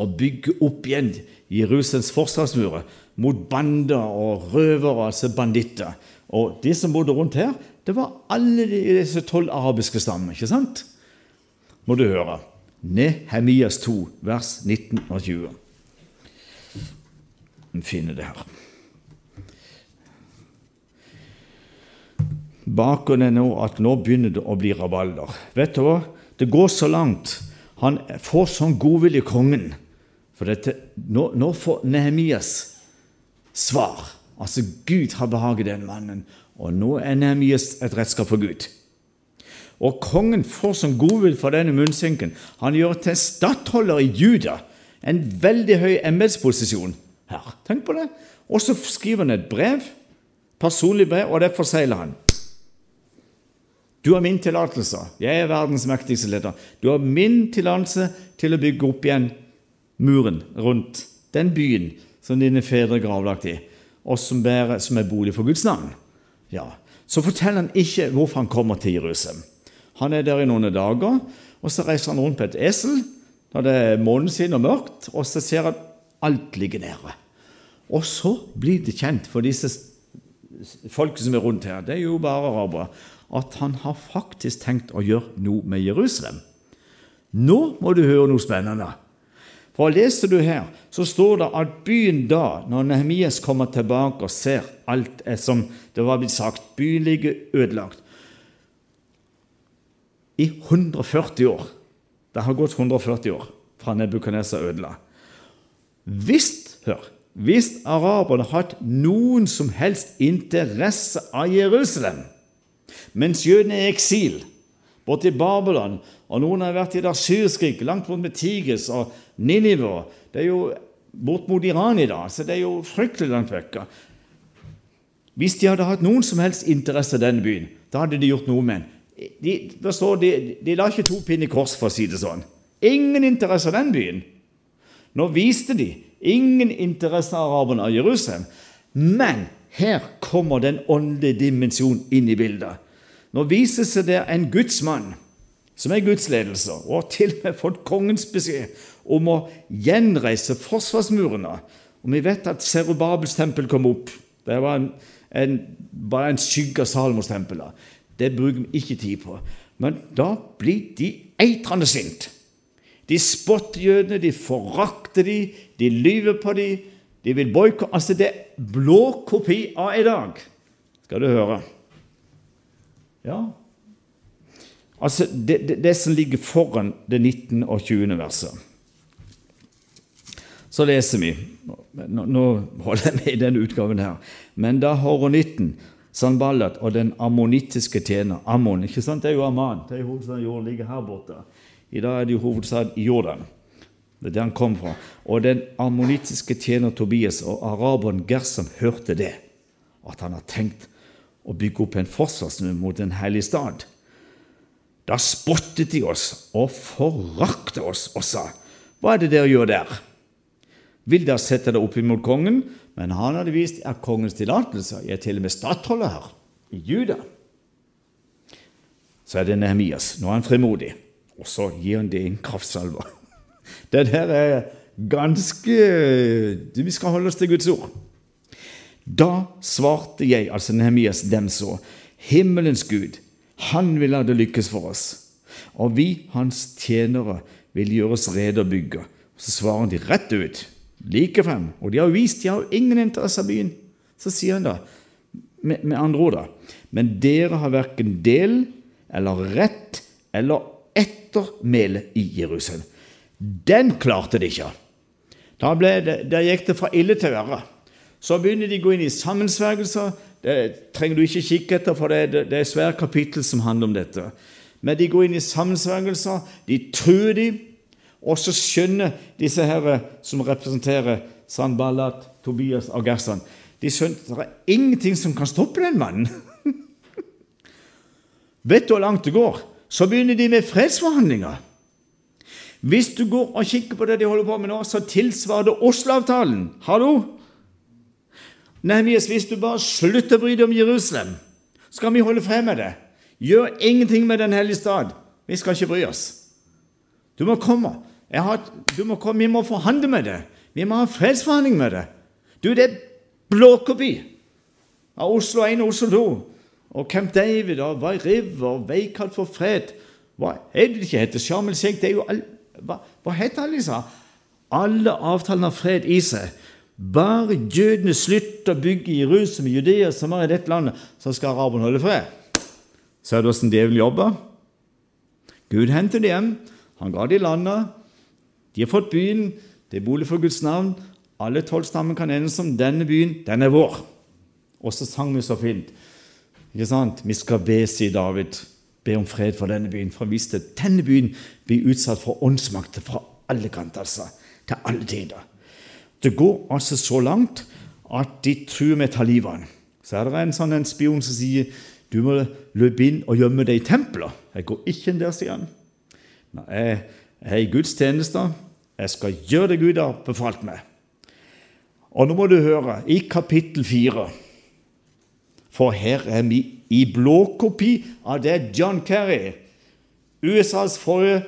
og bygge opp igjen Jerusalems forsvarsmurer mot bander og røvere, altså banditter. Og de som bodde rundt her, det var alle disse tolv arabiske stammene. ikke sant? Må du høre. Nehemias 2, vers 19 og 20. Vi finner det her. Bakgrunnen er nå at nå begynner det å bli rabalder. Vet du hva? Det går så langt. Han får sånn godvilje kongen. For dette, nå, nå får Nehemias svar. Altså, Gud har behaget den mannen, og nå er Nehemias et redskap for Gud. Og kongen får som godvilje for denne munnsinken. Han gjør til stattholder i Juda. En veldig høy embetsposisjon her. Tenk på det. Og så skriver han et brev, personlig brev, og det forsegler han. Du har min tillatelse. Jeg er verdens mektigste leder. Du har min tillatelse til å bygge opp igjen muren rundt den byen som dine fedre gravlagt i, og som er bolig for Guds navn. Ja. Så forteller han ikke hvorfor han kommer til Jerusalem. Han er der i noen dager, og så reiser han rundt på et esel når det er måneskinn og mørkt, og så ser han alt ligger nede. Og så blir det kjent for disse folkene som er rundt her, det er jo bare arabere, at han har faktisk tenkt å gjøre noe med Jerusalem. Nå må du høre noe spennende. For Leser du her, så står det at byen da, når Nehemias kommer tilbake og ser alt som det var blitt sagt, byen ligger ødelagt, i 140 år. Det har gått 140 år fra Nebukadnesa ødela. Hvis, hør, hvis araberne har hatt noen som helst interesse av Jerusalem, mens jødene er i eksil, borte i Babylon, og noen har vært i det asyrskriket, langt bort med Tigris og Ninive Det er jo bort mot Iran i dag, så det er jo fryktelig langt vekk. Hvis de hadde hatt noen som helst interesse av denne byen, da hadde de gjort noe med den de, forstår, de, de la ikke to pinner i kors, for å si det sånn. Ingen interesse av den byen. Nå viste de ingen interesse av araberne av Jerusalem. Men her kommer den åndelige dimensjonen inn i bildet. Nå viser seg det en gudsmann som er Guds ledelse, og har til og med fått kongens beskjed om å gjenreise forsvarsmurene. Og vi vet at Serubabels tempel kom opp. Det var en, en, bare en skygge av Salomos tempel. Det bruker vi ikke tid på. Men da blir de eitrende sint. De spotter jødene, de forakter de, de lyver på de, de vil boikotte Altså, det er blå kopi av i dag, skal du høre. Ja. Altså, det, det, det som ligger foran det 19. og 20. verset. Så leser vi Nå, nå holder jeg med i denne utgaven her. Men da Horonitten, Sanballat og den ammonittiske tjener Ammon, ikke sant? Det er jo Amman. Det er hovedstaden jorden ligger her borte. I dag er det jo hovedstaden i Jordan. Det er der han kom fra. Og den ammonittiske tjener Tobias og araberen Gersom hørte det, at han har tenkt å bygge opp en forsvarsmur mot en hellig stad. Da spottet de oss og forakta oss og sa, Hva er det dere gjør der? Vil dere sette dere opp imot kongen? Men han hadde vist at kongens tillatelse. Er til og med stattholder her, i Juda. Så er det Nehemias. Nå er han frimodig. Og så gir han det en kraftsalve. *laughs* Det der er ganske Vi skal holde oss til Guds ord. Da svarte jeg, altså Nehemias, dem så, himmelens Gud, han vil la det lykkes for oss, og vi, hans tjenere, vil gjøre oss rede og bygge. Så svarer de rett ut, like frem, og de har jo vist, de har jo ingen interesse av byen. Så sier han da, med, med andre ord, da, men dere har verken del eller rett eller ettermæle i Jerusalem. Den klarte de ikke. Da det, Der gikk det fra ille til verre. Så begynner de å gå inn i sammensvergelser. Det trenger du ikke kikke etter, for det, det, det er svært kapittel som handler om dette. Men de går inn i sammensvergelser, de truer de, og så skjønner disse her som representerer Sandballat, Tobias og Gersan De skjønner at det er ingenting som kan stoppe den mannen. *laughs* Vet du hvor langt det går? Så begynner de med fredsforhandlinger. Hvis du går og kikker på det de holder på med nå, så tilsvarer det Oslo-avtalen. Hallo? Nehemias, hvis du bare slutter å bry deg om Jerusalem, skal vi holde frem med det. Gjør ingenting med Den hellige stad. Vi skal ikke bry oss. Du må komme. Har, må komme. Vi må forhandle med det. Vi må ha en fredsforhandling med det. Du, det er blåkopi av Oslo 1 og Oslo 2. Og Camp David og Vai River og Veikalt for fred. Hva er det ikke heter? Sharm el Sheikh, det er jo all, hva, hva heter alle disse? Alle avtalene har fred i seg. Bare jødene slutter å bygge Jerusalem, Judea, som er i dette landet, så skal araberne holde fred. Ser du åssen djevelen jobber? Gud henter dem hjem. Han ga dem landet. De har fått byen. Det er bolig for Guds navn. Alle tolv stammer kan enes om denne byen. Den er vår. Og så sang vi så fint. Ikke sant? Vi skal be, sier David. Be om fred for denne byen. For hvis denne byen blir utsatt for åndsmakter fra alle kanter, altså. Til alle tider. Det går altså så langt at de truer med å ta livet av ham. Så er det en sånn en spion som sier du må løpe inn og gjemme deg i tempelet. Jeg går ikke inn der, sier han. Nei, i Guds tjeneste. Jeg skal gjøre det Gud har befalt meg. Og nå må du høre, i kapittel fire For her er vi i blåkopi av det John Kerry, USAs forrige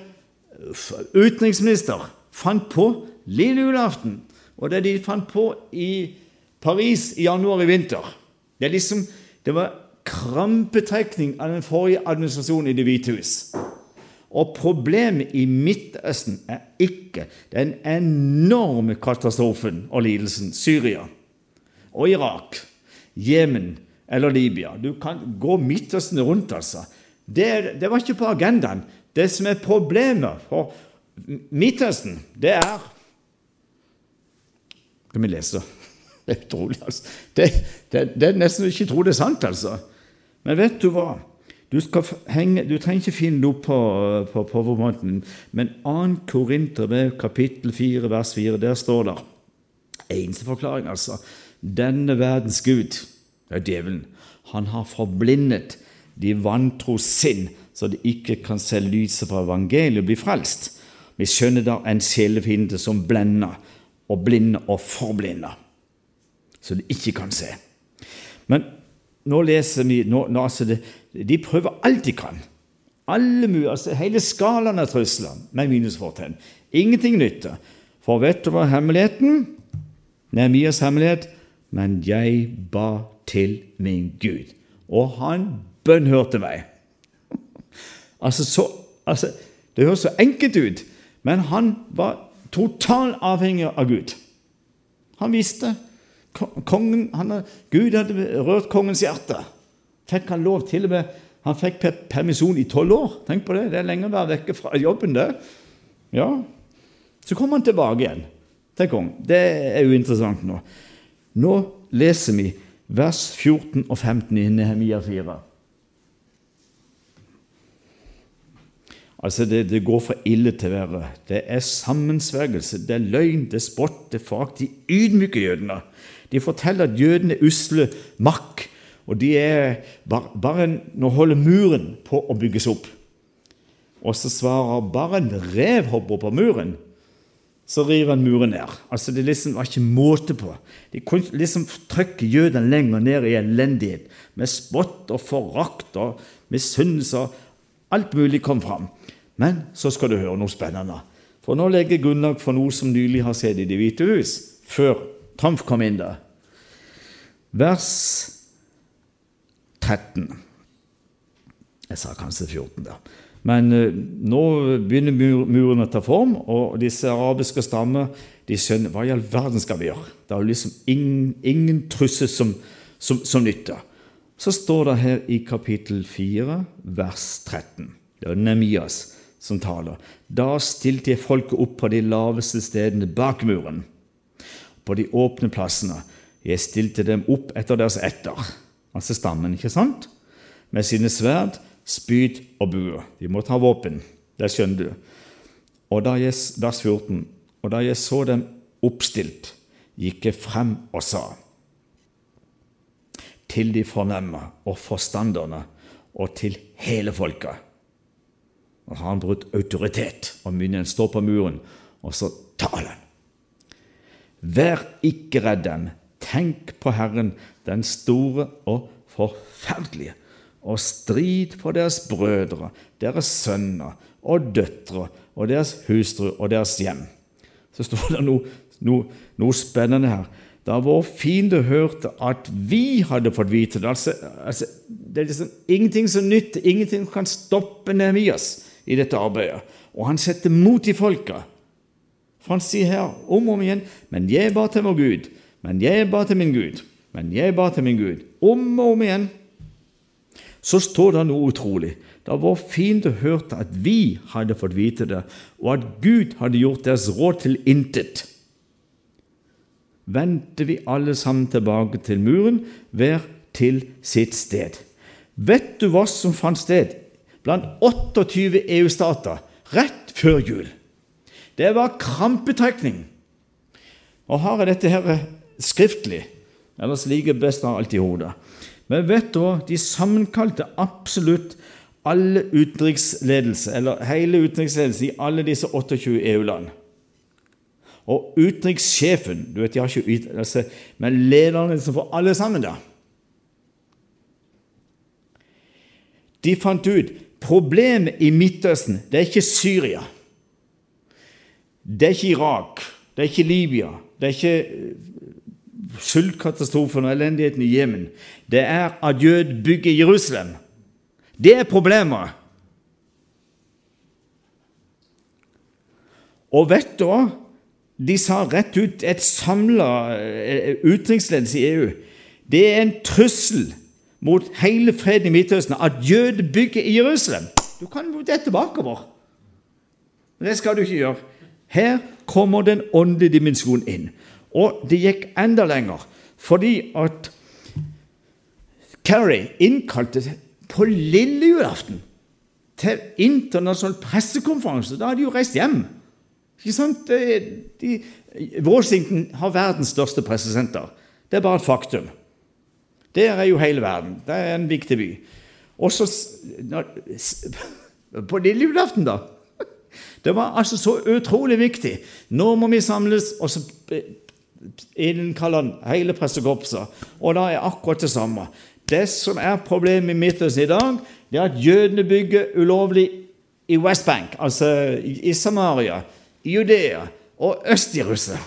utenriksminister, fant på lille julaften og det de fant på i Paris i januar i vinter. Det, liksom, det var krampetrekning av den forrige administrasjonen i Det hvite hus. Og problemet i Midtøsten er ikke den enorme katastrofen og lidelsen Syria og Irak, Jemen eller Libya. Du kan gå Midtøsten rundt, altså. Det, det var ikke på agendaen. Det som er problemet for Midtøsten, det er Skal vi lese. Det er utrolig, altså. Det, det, det er nesten ikke tro det er sant, altså. Men vet du hva? Du, henge, du trenger ikke finne opp på, på powerpointen, men 2. Korinterbrev kapittel 4 vers 4, der står det Eneste forklaring, altså. Denne verdens gud, det er djevelen, han har forblindet de vantro sinn, så de ikke kan se lyset fra evangeliet og bli frelst. Vi skjønner da en sjelefiende som blender og blinde og forblinder, så de ikke kan se. Men nå leser vi nå, nå, altså det, De prøver alt de kan Alle mulige, altså Hele skalaen av trusler med minusfortegn. Ingenting nytter. For vet du hva hemmeligheten? Nehemias hemmelighet. Men jeg ba til min Gud, og han bønnhørte meg. altså, så, altså, Det høres så enkelt ut, men han var totalt avhengig av Gud. Han visste. Kongen, han, Gud hadde rørt kongens hjerte. Fikk han lov til og med Han fikk permisjon i tolv år. Tenk på det. Det er lenge å være vekke fra jobben, det. Ja. Så kom han tilbake igjen til om. Det er jo interessant nå. Nå leser vi vers 14 og 15 i Nehemia 4. Altså, det, det, går fra ille til verre. Det er sammensvergelse, det er løgn, det er spott, det er forakt. De ydmyker jødene. De forteller at jødene er usle makk, og de er bare, Nå holder muren på å bygges opp. Og så svarer bare en rev hopper på muren, så river han muren ned. Altså Det liksom var ikke måte på. De kunne liksom trykke jødene lenger ned i elendighet, med spott og forakt og misunnelse. Alt mulig kom fram. Men så skal du høre noe spennende. For nå legger jeg grunnlag for noe som nylig har skjedd i Det hvite hus, før Trump kom inn der. Vers 13. Jeg sa kanskje 14 da. Men uh, nå begynner mur, muren å ta form, og disse arabiske stammer de skjønner hva i all verden skal vi gjøre. Det er liksom ingen, ingen trussel som, som, som nytter. Så står det her i kapittel 4, vers 13. Det er Nemias som taler. Da stilte jeg folket opp på de laveste stedene bak muren, på de åpne plassene. Jeg stilte dem opp etter deres etter, altså stammen, ikke sant? Med sine sverd, spyd og buer. De måtte ha våpen, det skjønner du. Og da jeg, vers 14. Og da jeg så dem oppstilt, gikk jeg frem og sa til de fornemme og forstanderne og til hele folket og har han brutt autoritet, og myndigheten står på muren, og så taler han. Vær ikke redd dem. Tenk på Herren, den store og forferdelige, og strid for deres brødre, deres sønner og døtre og deres hustru og deres hjem. Så står det noe, noe, noe spennende her. Da vår fiende hørte at vi hadde fått vite det altså, altså, Det er liksom ingenting som nytter, ingenting kan stoppe Nehemias i dette arbeidet. Og han setter mot i folka. For han sier her om og om igjen Men jeg ba til vår Gud. Men jeg ba til min Gud. Men jeg ba til min Gud. Om og om igjen. Så står det noe utrolig. Det var fint å høre at vi hadde fått vite det, og at Gud hadde gjort deres råd til intet, vendte vi alle sammen tilbake til muren, hver til sitt sted. Vet du hva som fant sted blant 28 EU-stater rett før jul. Det var krampetrekning. Og har jeg dette her skriftlig, ellers ligger best av alt i hodet. Men vet du hva? De sammenkalte absolutt alle utenriksledelse, eller hele utenriksledelse i alle disse 28 EU-land. Og utenrikssjefen du vet, de har ikke, utenrikssjefen, Men lederne for alle sammen, da De fant ut Problemet i Midtøsten det er ikke Syria. Det er ikke Irak. Det er ikke Libya. Det er ikke sultkatastrofen og elendigheten i Jemen. Det er at jød bygger Jerusalem. Det er problemet. Og vet du hva? De sa rett ut et samla eh, utenriksledelse i EU. Det er en trussel mot hele freden i Midtøsten at jøder bygger i Jerusalem. Du kan jo dette bakover. Men det skal du ikke gjøre. Her kommer den åndelige dimensjonen inn. Og det gikk enda lenger, fordi at Kerry innkalte på lille julaften til internasjonal pressekonferanse. Da hadde de jo reist hjem. Ikke sant? De, Washington har verdens største pressesenter. Det er bare et faktum. Der er jo hele verden. Det er en viktig by. Og så *laughs* På lille julaften, da. *laughs* Det var altså så utrolig viktig. Nå må vi samles, og så innkaller hele pressekorpset. Og da er akkurat det samme. Det som er problemet i Midtøsten i dag, det er at jødene bygger ulovlig i Westbank, altså i Samaria, i Judea og Øst-Jerusalem.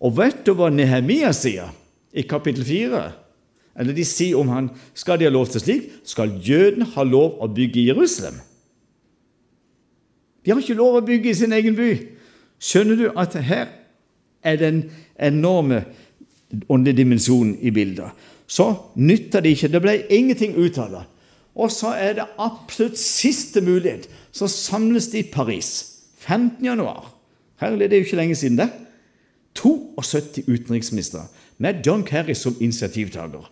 Og vet du hva Nehemia sier i kapittel 4? Eller de sier om han skal de ha lov til slik, skal jødene ha lov å bygge i Jerusalem. De har ikke lov å bygge i sin egen by. Skjønner du at her er den enorme åndedimensjonen dimensjonen i bildet? Så nytter det ikke. Det ble ingenting ut av det. Og så er det absolutt siste mulighet. Så samles de i Paris 15. januar. Herlig, det er jo ikke lenge siden det. 72 utenriksministre med John Kerry som initiativtaker.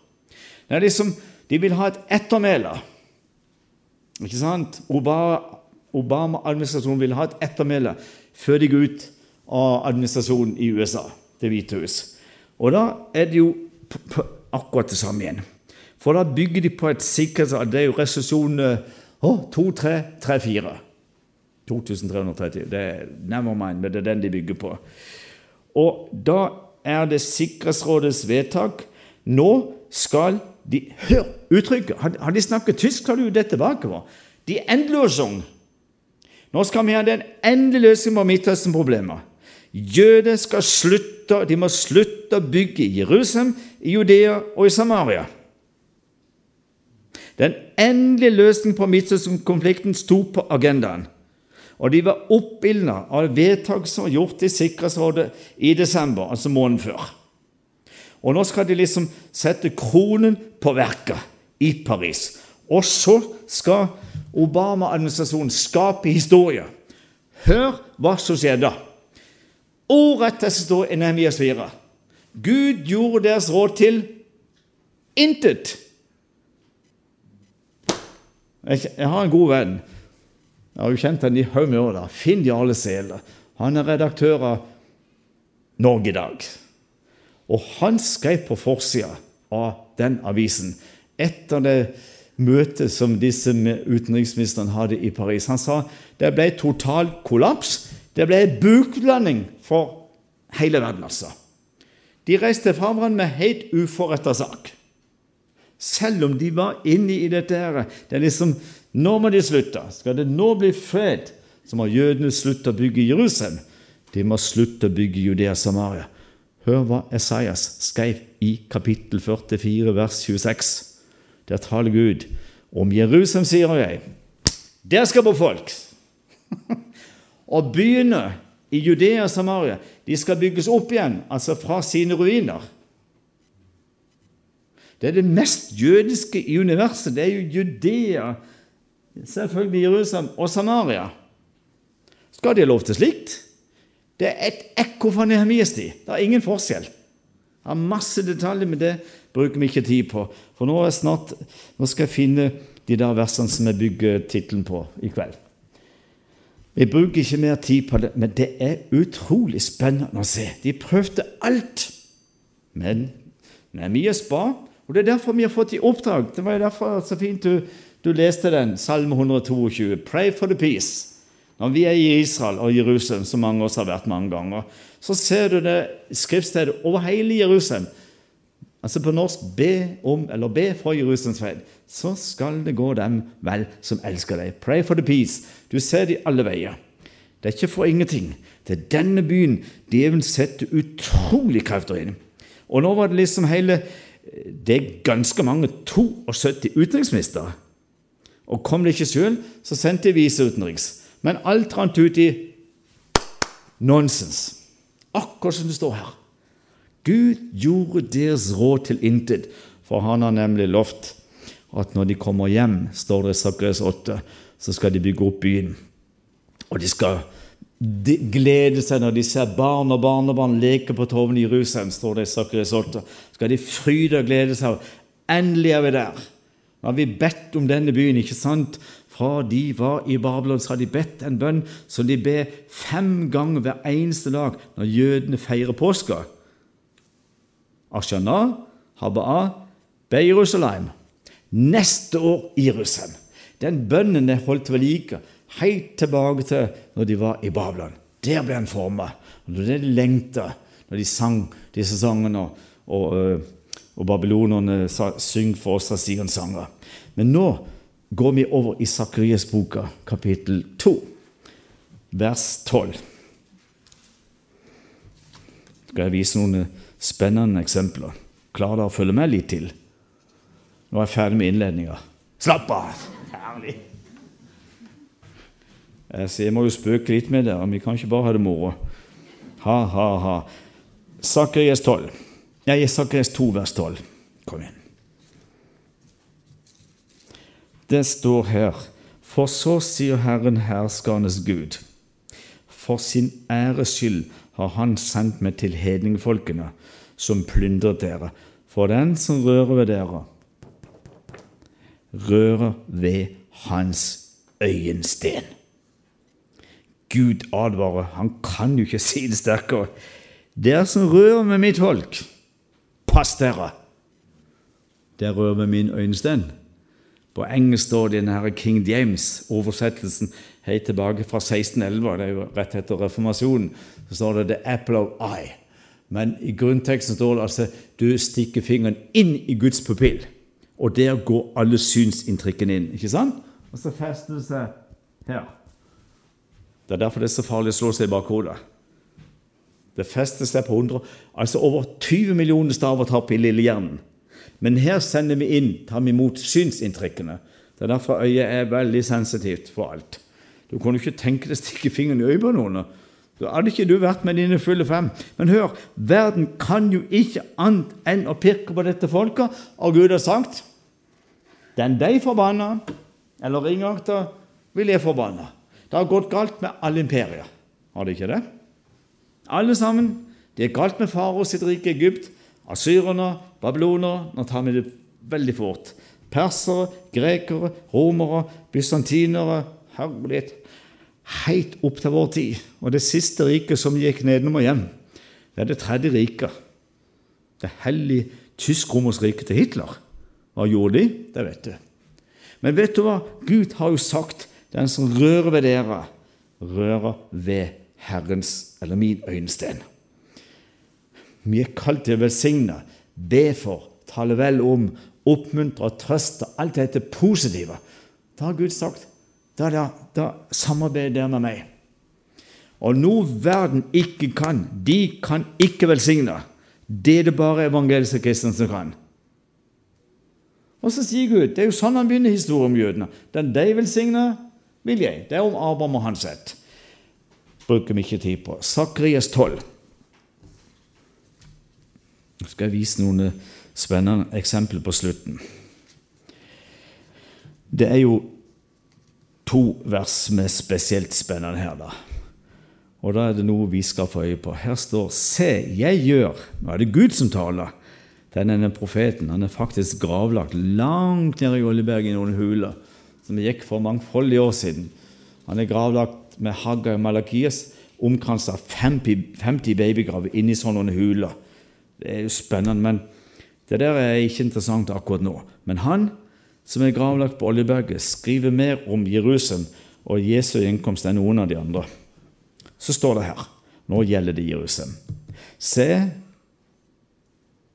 Det er liksom, De vil ha et ettermæle. Ikke sant? Obama-administrasjonen vil ha et ettermæle før de går ut av administrasjonen i USA, Det hvite hus. Og da er det jo akkurat det samme igjen. For da bygger de på et sikkerhets... Det er jo resesjon oh, 2334. 2330. Det er never mind, men det er den de bygger på. Og da er det Sikkerhetsrådets vedtak Nå skal de Hør uttrykket! Har de snakket tysk, har du det tilbake. Va? De Endløsung. Nå skal vi ha den endelige løsningen på Midtøsten-problemet. Jøder skal slutte, de må slutte å bygge i Jerusalem, i Judea og i Samaria. Den endelige løsningen på Midtøsten-konflikten sto på agendaen. Og de var oppildna av vedtak som var gjort i Sikkerhetsrådet i desember, altså måneden før. Og nå skal de liksom sette kronen på verket i Paris. Og så skal Obama-administrasjonen skape historie. Hør hva som skjedde. Ordrett står i Nehemias 4. Gud gjorde deres råd til intet. Jeg har en god venn. Jeg har jo kjent han i haug med år. da. Finn Jarle Sele. Han er redaktør av Norge i dag. Og han skrev på forsida av den avisen etter det møtet som disse utenriksministrene hadde i Paris. Han sa det ble total kollaps. Det ble buklanding for hele verden, altså. De reiste fra hverandre med helt uforretta sak. Selv om de var inne i dette her. Det er liksom Nå må de slutte. Skal det nå bli fred, så må jødene slutte å bygge Jerusalem. De må slutte å bygge Judea Samaria. Hør hva Esaias skrev i kapittel 44, vers 26. Der taler Gud om Jerusalem, sier jeg. Der skal bo folk. *laughs* og byene i Judea og Samaria de skal bygges opp igjen, altså fra sine ruiner. Det er det mest jødiske i universet. Det er jo Judea, selvfølgelig Jerusalem og Samaria. Skal de ha lov til slikt? Det er et ekko fra Nehemias tid. Det er ingen forskjell. Jeg har masse detaljer, men det bruker vi ikke tid på. For nå, snart, nå skal jeg finne de der versene som jeg bygger tittelen på i kveld. Vi bruker ikke mer tid på det, men det er utrolig spennende å se. De prøvde alt. Men Nehemias ba og Det er derfor vi har fått i oppdrag. Det var jo derfor så fint du, du leste den, Salme 122. Pray for the peace. Når vi er i Israel og Jerusalem, som mange av oss har vært mange ganger, så ser du det skriftstedet over hele Jerusalem. Altså på norsk be om, eller be for Jerusalems fred. Så skal det gå dem vel som elsker deg. Pray for the peace. Du ser det i alle veier. Det er ikke for ingenting. Det er denne byen djevelen setter utrolig krefter inn. Og nå var det liksom hele det er ganske mange 72 utenriksministre. Og kom det ikke sjøl, så sendte de viseutenriks. Men alt rant ut i nonsens. Akkurat som det står her. Gud gjorde deres råd til intet, for han har nemlig lovt at når de kommer hjem, står det i Sakres 8, så skal de bygge opp byen. Og de skal de gleder seg når de ser barn og barnebarn leke på torven i Jerusalem, står det i Sakarias 8. Skal de fryde og glede seg. Endelig er vi der. Nå har vi bedt om denne byen, ikke sant? Fra de var i Babylon, så har de bedt en bønn som de ber fem ganger hver eneste dag når jødene feirer påska. Ashana, Haba'a, Be Jerusalem. Neste år i Jerusalem. Den bønnen er holdt ved like helt tilbake til når de var i Babylon. Der ble han er det de lengta når de sang disse sangene, og, og, og babylonerne sa 'Syng for oss av Sions sanger'. Men nå går vi over i Sakarias-boka, kapittel 2, vers 12. Skal jeg vise noen spennende eksempler? Klarer dere å følge med litt til? Nå er jeg ferdig med innledninga. Slapp av! Herlig. Jeg må jo spøke litt med dere. Vi kan ikke bare ha det moro. Ha, ha, ha. Sakarias 12. Nei, Sakarias 2, vers 12. Kom igjen. Det står her For så sier Herren herskernes Gud. For sin æres skyld har Han sendt meg til hedningfolkene, som plyndret dere. For den som rører ved dere, rører ved hans øyensten. Gud advarer. Han kan jo ikke si det sterkere. Dere som rører med mitt folk, pass dere! Dere rører med min øyensten. På engelsk står det i denne King James-oversettelsen helt tilbake fra 1611, det er jo rett etter reformasjonen, så står det 'The apple of eye'. Men i grunnteksten står det altså 'du stikker fingeren inn i Guds pupill'. Og der går alle synsinntrykkene inn. ikke sant? Og så fester det seg her. Det er derfor det er så farlig å slå seg i bakhodet. Det fester seg på 100, altså over 20 millioner stavertapp i lillehjernen. Men her sender vi inn, tar vi imot synsinntrykkene. Det er derfor øyet er veldig sensitivt for alt. Du jo ikke tenke deg å stikke fingeren i øyet på noen. Da hadde ikke du vært med dine fulle fem. Men hør, verden kan jo ikke annet enn å pirke på dette folket, og Gud har sagt Den de forbanna, eller ringakta, vil jeg forbanne. Det har gått galt med alle imperier. Har det ikke det? Alle sammen. Det er galt med farao sitt rike Egypt. Asyrerne, babylonere Nå tar vi det veldig fort. Persere, grekere, romere, bysantinere Herlighet. Helt opp til vår tid. Og det siste riket som gikk nedenom og hjem, det er det tredje riket. Det hellige tysk-romerske riket til Hitler. Hva gjorde de? Det vet du. Men vet du hva? Gud har jo sagt den som rører ved dere, rører ved Herrens eller min øyensten. Vi er kalt til å velsigne, be for, tale vel om, oppmuntre, trøste. Alt dette positive. Da har Gud sagt da, da, da samarbeider dere med meg. Og noe verden ikke kan, de kan ikke velsigne. Det er det bare evangeliske kristne som kan. Og så sier Gud Det er jo sånn han begynner historien om jødene. Den de velsigner, vil jeg. Det er om Abraham og hans ett. Bruker vi ikke tid på. Sakrias 12. Nå skal jeg vise noen spennende eksempler på slutten. Det er jo to vers som er spesielt spennende her. da. Og da er det noe vi skal få øye på. Her står 'Se, jeg gjør' Nå er det Gud som taler. Denne profeten han er faktisk gravlagt langt nede i Oljeberget i noen huler, som gikk for mangfoldige år siden. Han er gravlagt med Haggai og Malakias, omkranset av 50 babygraver inni sånne huler. Det er jo spennende, men det der er ikke interessant akkurat nå. Men han som er gravlagt på Oljeberget, skriver mer om Jerusalem og Jesu innkomst enn noen av de andre. Så står det her Nå gjelder det Jerusalem. Se,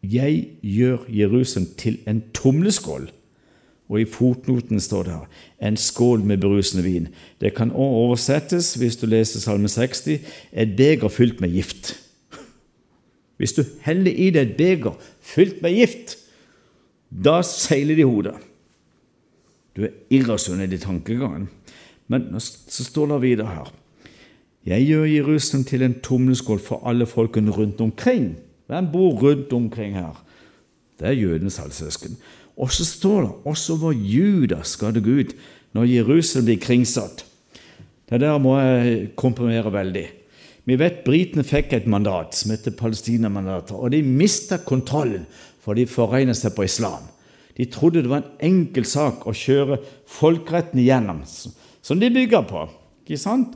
jeg gjør Jerusalem til en tumleskål. Og i fotnoten står det her en skål med berusende vin. Det kan også oversettes, hvis du leser Salme 60, et beger fylt med gift. *laughs* Hvis du heller i deg et beger fylt med gift, da seiler det i hodet. Du er irrasjonell i tankegangen. Men så står det videre her Jeg gjør Jerusalem til en tumleskål for alle folkene rundt omkring. Hvem bor rundt omkring her? Det er jødenes halvsøsken. Og så står det også over Juda gå ut når Jerusalem blir kringsatt. Det der må jeg komprimere veldig. Vi vet britene fikk et mandat som heter Palestina-mandatet, og de mista kontrollen, for de forregna seg på islam. De trodde det var en enkel sak å kjøre folkeretten igjennom, som de bygger på. Ikke sant?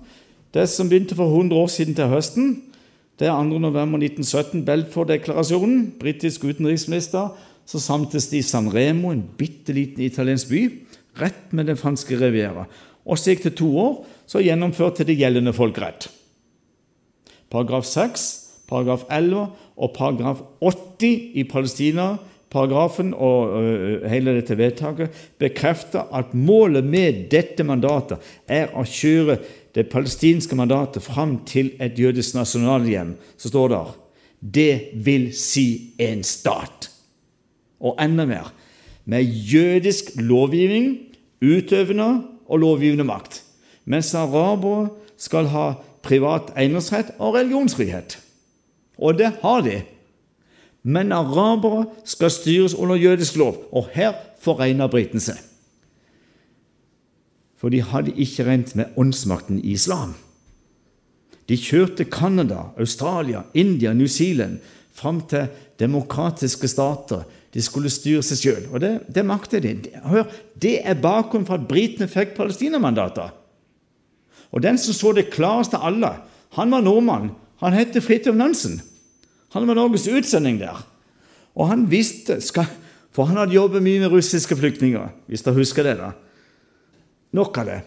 Det som begynte for 100 år siden til høsten, det er 2.11.1917, Belford-deklarasjonen, Britisk utenriksminister. Så samtes de i San Remo, en bitte liten italiensk by, rett med den franske riviera. Og så gikk det to år, så gjennomførte de gjeldende folkerett paragraf 6, paragraf 11 og paragraf 80 i Palestina paragrafen og uh, hele dette vedtaket bekrefter at målet med dette mandatet er å kjøre det palestinske mandatet fram til et jødisk nasjonalhjem. Så står det det vil si en stat. Og enda mer med jødisk lovgivning, utøvende og lovgivende makt. Mens arabere skal ha privat eiendomsrett og religionsfrihet. Og det har de. Men arabere skal styres under jødisk lov, og her foregner britene seg. For de hadde ikke rent med åndsmakten i islam. De kjørte Canada, Australia, India, New Zealand fram til demokratiske stater. De skulle styre seg sjøl. Og det, det maktet de. Hør, det er bakgrunnen for at britene fikk palestinamandater. Og den som så det klarest av alle, han var nordmann. Han het Fridtjof Nansen. Han var Norges utsending der. Og han visste For han hadde jobbet mye med russiske flyktninger, hvis dere husker det. da. Nok av det.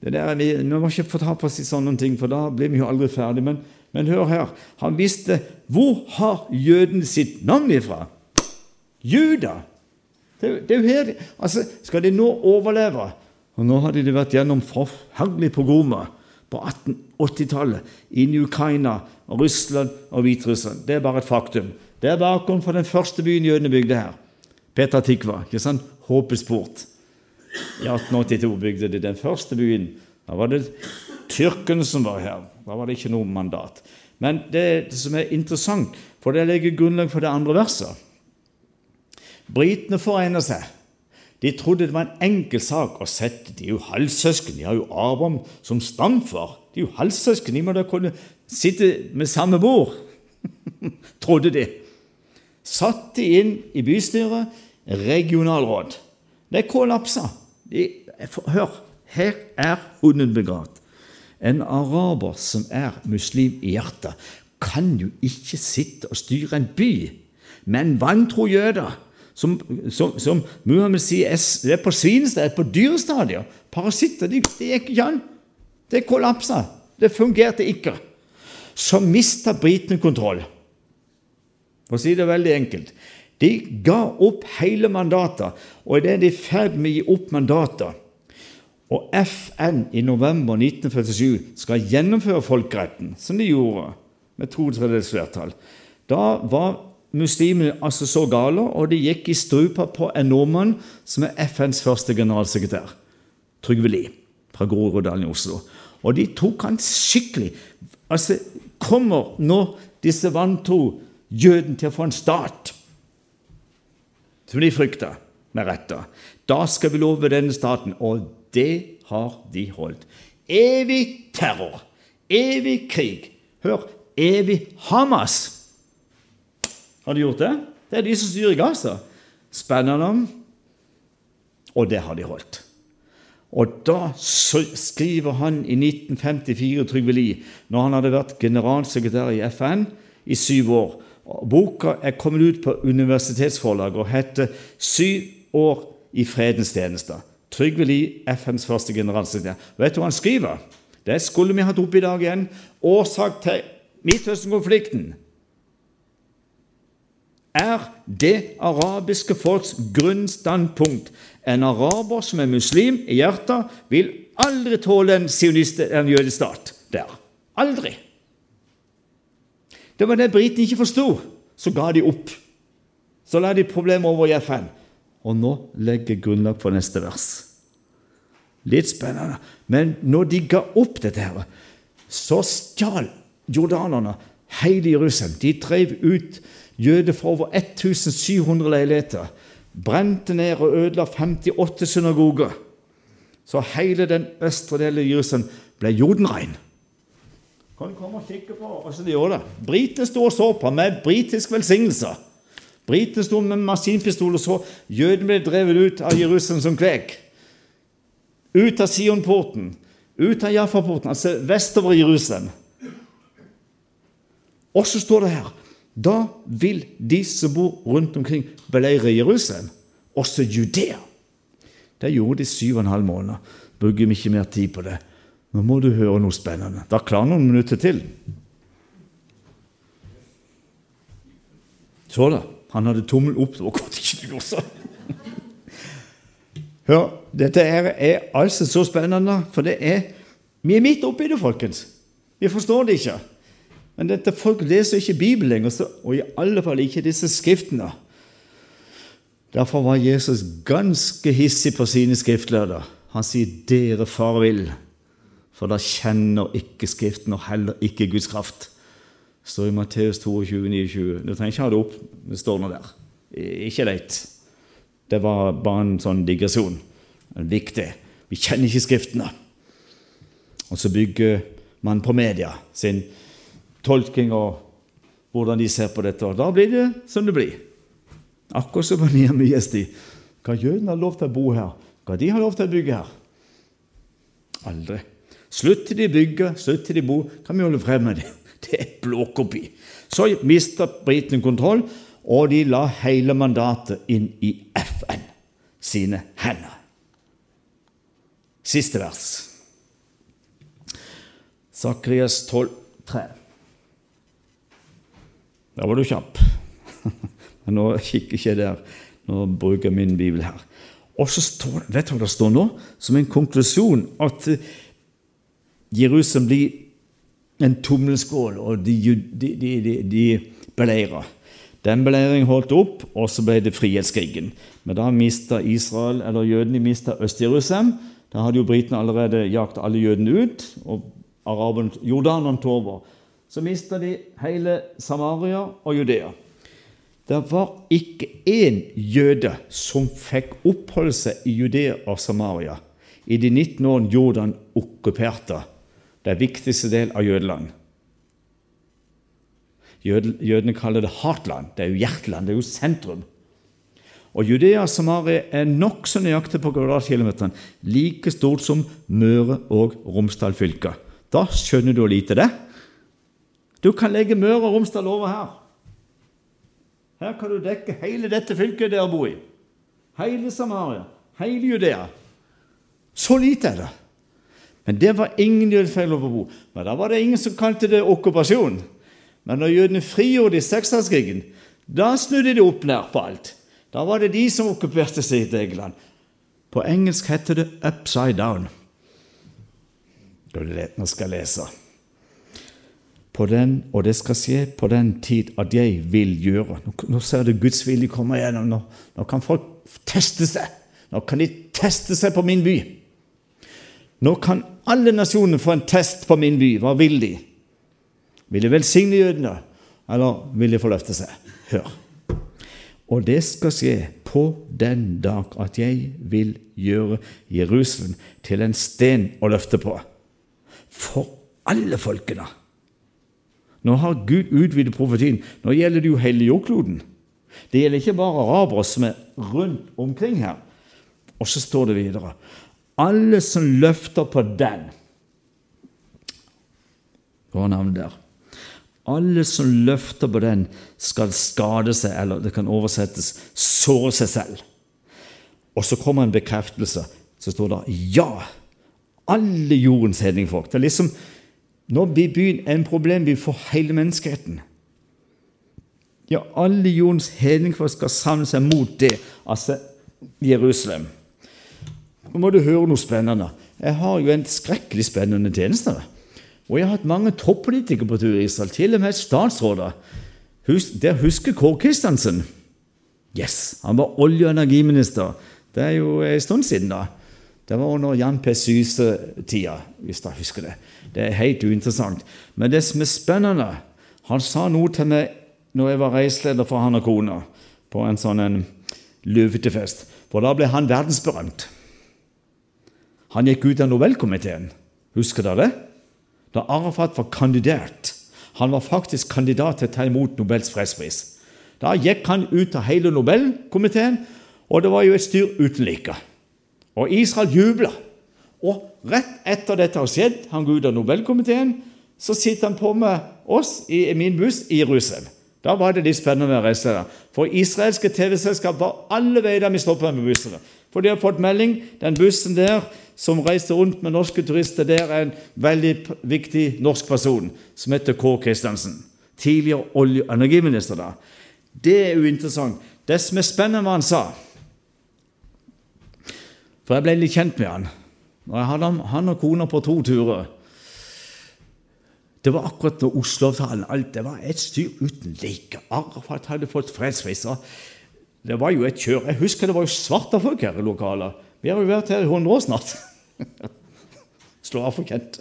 det der, vi, vi må ikke få ta på oss i sånne ting, for da blir vi jo aldri ferdig. Men, men hør her. Han visste hvor har jøden sitt navn ifra? Juda. Det, det er jo her, altså, Skal de nå overleve og Nå hadde de vært gjennom forferdelige pogromer på 1880-tallet i Ukraina, Russland og Hviterussland. Det er bare et faktum. Det er bakgrunnen for den første byen jødene bygde her. Petra Tikva. ikke sant? Håpets port. I 1882 bygde de den første byen. Da var det tyrkerne som var her. Da var det ikke noe mandat. Men det, det som er interessant, for det legger grunnlag for det andre verset Britene forener seg. De trodde det var en enkel sak å sette De er jo halvsøsken. De har jo Abraham som stamfar. De er jo halvsøsken. De må da kunne sitte med samme bord, *laughs* trodde de. Satt de inn i bystyret, regionalråd. Det kollapsa. De, hør, her er hunden begravd. En araber som er muslim i hjertet, kan jo ikke sitte og styre en by med en vantro jøde som, som, som Muhammed sier det er på svinestadiet, på dyrestadiet. Parasitter. Det, de gikk ikke an. Det kollapsa. Det fungerte ikke. Så mista britene kontroll. For å si det veldig enkelt. De ga opp hele mandatet, og idet de er i ferd med å gi opp mandatet og FN i november 1947 skal gjennomføre folkeretten, som de gjorde med to tredjedels flertall, da var muslimene altså så gale, og de gikk i strupa på en nordmann som er FNs første generalsekretær, Trygve Lie, fra Groruddalen i Oslo. Og de tok han skikkelig. Altså, Kommer nå disse vantro jødene til å få en stat, som de frykta, med rette, da skal vi love denne staten. Og det har de holdt. Evig terror, evig krig. Hør, evig Hamas. Har de gjort det? Det er de som styrer Gaza. Spennende. Og det har de holdt. Og da skriver han i 1954, Trygve Lie, når han hadde vært generalsekretær i FN i syv år Boka er kommet ut på universitetsforlaget og heter 'Syv år i fredens tjeneste'. Trygve Lie, FNs første generalsekretær. Vet du hva han skriver? Det skulle vi hatt oppe i dag igjen. Årsak til Midtøsten-konflikten er det arabiske folks grunnstandpunkt. En araber som er muslim i hjertet, vil aldri tåle en, sionist, en jødisk stat der. Aldri. Det var det britene ikke forsto. Så ga de opp. Så la de problemet over i FN. Og nå legger grunnlag for neste vers. Litt spennende. Men når de ga opp dette, her, så stjal jordanerne hele Jerusalem. De drev ut jøder fra over 1700 leiligheter. Brente ned og ødela 58 synagoger. Så hele den østre delen av Jerusalem ble jordenrein. Kan du komme og kikke på åssen de gjorde det? Britene sto og så på med britisk velsignelse. Britene sto med maskinpistol og så jødene ble drevet ut av Jerusalem som kveg. Ut av Sionporten, ut av Jaffa-porten, altså vestover Jerusalem. Og så står det her da vil de som bor rundt omkring, beleire Jerusalem, også Judea. Det gjorde de syv og en halv måned. Bruker vi ikke mer tid på det. Nå må du høre noe spennende. Da klarer noen minutter til. Så da. Han hadde tommel opp. Det var godt ikke du gjorde sånn. *laughs* Hør, dette er, er altså så spennende, for det er Vi er midt oppi det, folkens. Vi forstår det ikke. Men dette folk leser ikke Bibelen lenger, og i alle fall ikke disse skriftene. Derfor var Jesus ganske hissig på sine skriftlærde. Han sier 'dere far vil', for da kjenner ikke Skriften og heller ikke Guds kraft. Det står i Matteus 22, 29. Du trenger ikke ha det opp, det står noe der. Ikke leit. Det var bare en sånn digresjon. Viktig. Vi kjenner ikke Skriftene. Og så bygger man på media sin tolking og hvordan de ser på dette. Og da blir det som det blir. Akkurat som på Nehemias-tid. Hva jødene har lov til å bo her? Hva de har lov til å bygge her? Aldri. Slutt til de bygger, slutt til de bor, kan vi holde frem med det. *laughs* Det er blåkopi. Så mista britene kontroll, og de la hele mandatet inn i FN sine hender. Siste vers. Sakrias 12, 3. Da var du kjapp. *laughs* Men nå kikker ikke jeg der. Nå bruker jeg min bibel her. Og så står Vet du hva det står nå? Som en konklusjon at eh, Jerusalem blir en tommelskål, og de, de, de, de beleirer. Den beleiringen holdt opp, og så ble det frihetskrigen. Men da mista Israel, eller jødene mista Øst-Jerusalem. Da hadde jo britene allerede jakt alle jødene ut, og araberne, jordanerne tok over. Så mista de hele Samaria og Judea. Det var ikke én jøde som fikk oppholde seg i Judea og Samaria i de 19 årene Jordan okkuperte den viktigste del av Jødeland. Jødene kaller det Hartland. Det er jo hjerteland, det er jo sentrum. Og Judea og Samaria er nokså nøyaktig på kvadratkilometeren, like stort som Møre og Romsdal fylke. Da skjønner du hvor lite det. Du kan legge Møre og Romsdal over her. Her kan du dekke hele dette fylket dere bor i. Hele Samaria, hele Judea. Så lite er det. Men det var ingen jøder lov å bo. Men da var det ingen som kalte det okkupasjon. Men når jødene frigjorde i seksdagskrigen, da snudde de opp ned på alt. Da var det de som okkuperte sitt eget land. På engelsk heter det 'upside down'. Nå skal jeg lese på den, og det skal skje på den tid at jeg vil gjøre. Nå, nå ser du Guds vilje komme igjennom. Nå, nå, kan folk teste seg. Nå kan de teste seg på min by. Nå kan alle nasjoner få en test på min by. Hva vil de? Vil de velsigne jødene, eller vil de forløfte seg? Hør. Og det skal skje på den dag at jeg vil gjøre Jerusalem til en sten å løfte på. For alle folkene. Nå har Gud utvidet profetien. Nå gjelder det jo hele jordkloden. Det gjelder ikke bare arabere som er rundt omkring her. Og så står det videre Alle som løfter på den Hva er navnet der? Alle som løfter på den, skal skade seg, eller det kan oversettes såre seg selv. Og så kommer en bekreftelse. Så står det ja. Alle jordens hedningfolk. Det er liksom nå blir byen en problem for hele menneskeheten. Ja, alle jordens hedningfolk skal samle seg mot det, altså Jerusalem. Nå må du høre noe spennende. Jeg har jo en skrekkelig spennende tjeneste. Og jeg har hatt mange toppolitikere på tur i Israel, til og med statsråder. Hus, der husker Kåre Kristiansen. Yes, Han var olje- og energiminister. Det er jo en stund siden, da. Det var under Jan P. Syse-tida, hvis dere husker det. Det er helt uinteressant. Men det som er spennende Han sa noe til meg når jeg var reiseleder for han og kona på en sånn en løvetefest. For da ble han verdensberømt. Han gikk ut av Nobelkomiteen. Husker dere det? Da Arafat var kandidat. Han var faktisk kandidat til å ta imot Nobels fredspris. Da gikk han ut av hele Nobelkomiteen, og det var jo et styr uten like. Og Israel jubla. Og rett etter dette har skjedd, han går ut av Nobelkomiteen, så sitter han på med oss i min buss i Jerusalem. Da var det litt spennende å reise der. For israelske TV-selskap var alle veier vi stoppa med bussene. For de har fått melding den bussen der som reiste rundt med norske turister, der er en veldig viktig norsk person som heter K. Kristiansen. Tidligere olje- og energiminister. da. Det er uinteressant. Det som er spennende, hva han sa For jeg ble litt kjent med han. Og jeg hadde han og kona på to turer. Det var akkurat når Oslo-avtalen alt, Det var et styr uten like. Arafat hadde fått fredspris. Det var jo et kjør. Jeg husker det var jo svarte folk her i lokalet. Vi har jo vært her i 100 år snart. *laughs* Slå av for Kent.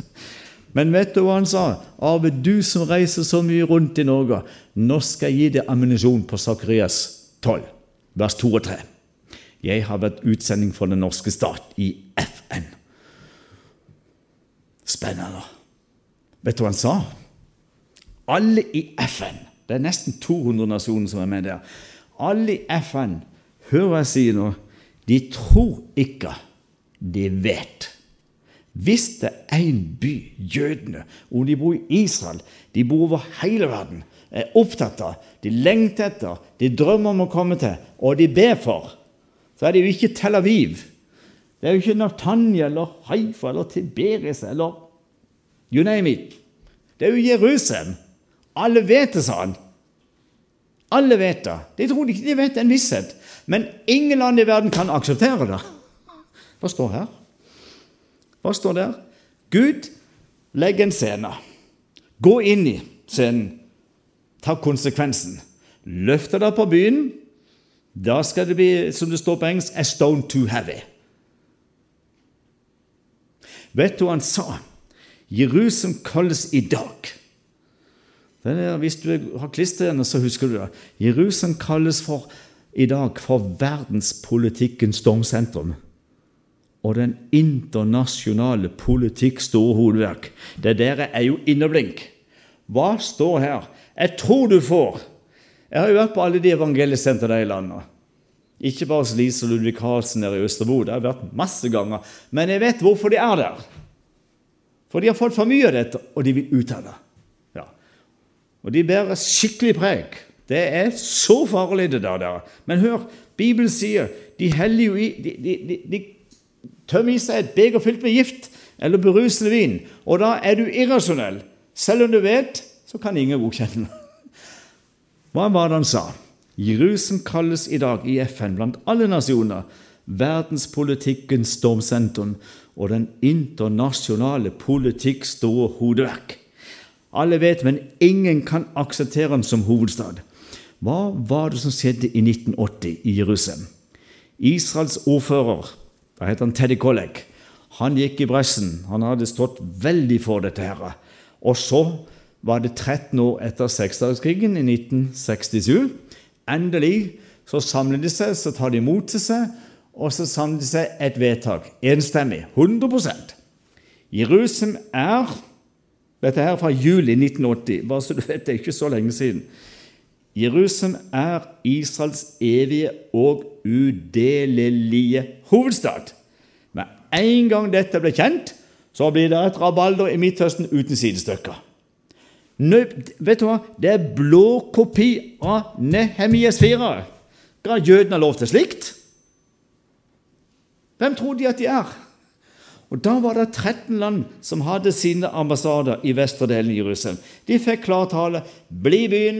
Men vet du hva han sa? Arve, du som reiser så mye rundt i Norge, nå skal jeg gi deg ammunisjon på Sakarias 12, vers 2 og 3. Jeg har vært utsending for den norske stat i FN. Spennende. Vet du hva han sa? Alle i FN, det er nesten 200 nasjoner som er med der, alle i FN, hør hva jeg sier nå, de tror ikke de vet. Hvis det er en by, jødene, om de bor i Israel, de bor over hele verden, er opptatt av, de lengter etter, de drømmer om å komme til, og de ber for, så er det jo ikke Tel Aviv. Det er jo ikke Natanya eller Haifa eller Tiberias eller you name it. Det er jo Jerusalem. Alle vet det, sa han. Alle vet det. De tror ikke de vet en visshet. Men ingen land i verden kan akseptere det. Hva står her? Hva står der? Gud legg en scene. Gå inn i scenen. Ta konsekvensen. Løfter deg på byen. Da skal det bli, som det står på engelsk, a stone too heavy. Vet du hva han sa? Jerusalem kalles i dag. Er, hvis du har klistrene, så husker du det. Jerusalem kalles for, i dag for verdenspolitikkens stormsentrum og den internasjonale politikks store hovedverk. Det der er jo inneblink. Hva står her? Jeg tror du får Jeg har jo vært på alle de evangeliesentrene i landet. Ikke bare hos Lise Ludvig Karlsen der i Østerbo. Det har vært masse ganger. Men jeg vet hvorfor de er der. For de har fått for mye av dette, og de vil ut av det. Ja. Og de bærer skikkelig preg. Det er så farlig, det der. Men hør, Bibelen sier de heller jo i de, de, de, de tømmer i seg et beger fylt med gift eller berusende vin, og da er du irrasjonell. Selv om du vet, så kan ingen godkjenne det. Hva var det han sa? Jerusalem kalles i dag i FN blant alle nasjoner verdenspolitikkens stormsentrum og den internasjonale politikks store hodeverk. Alle vet, men ingen kan akseptere den som hovedstad. Hva var det som skjedde i 1980 i Jerusalem? Israels ordfører da heter han, Teddy Kollek. Han gikk i bressen. Han hadde stått veldig for dette. her. Og så var det 13 år etter seksdagskrigen i 1967. Endelig så samler de seg, så tar de mot til seg, og så samler de seg et vedtak. Enstemmig. 100% Jerusalem er Dette her fra juli 1980, bare så du vet det er ikke så lenge siden. Jerusalem er Israels evige og udelelige hovedstad. Med en gang dette ble kjent, så blir det et rabalder i Midtøsten uten sidestykker. Vet du hva? Det er blå kopi av Nehemias 4. Ga jødene lov til slikt? Hvem tror de at de er? Og Da var det 13 land som hadde sine ambassader i vestre delen av Jerusalem. De fikk klartale. Bli i byen.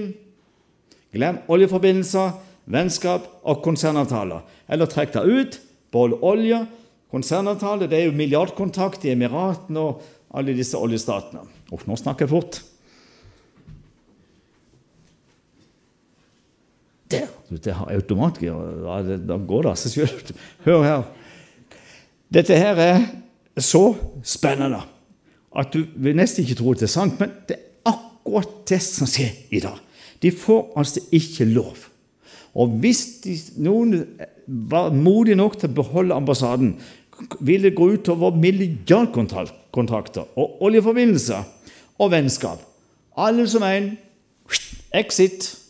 Glem oljeforbindelser vennskap og konsernavtaler. Eller trekk deg ut, behold olje. Konsernavtale det er jo milliardkontakt i Emiratene og alle disse oljestatene. Uff, nå snakker jeg fort. Der! Det har automatgir. Da går det av seg sjøl. *laughs* Hør her. Dette her er så spennende at du vil nesten ikke tro det er sant, men det er akkurat det som skjer i dag. De får altså ikke lov og hvis de, noen var modige nok til å beholde ambassaden, ville det gå utover milliardkontrakter og oljeforbindelser og vennskap. Alle som en. Exit.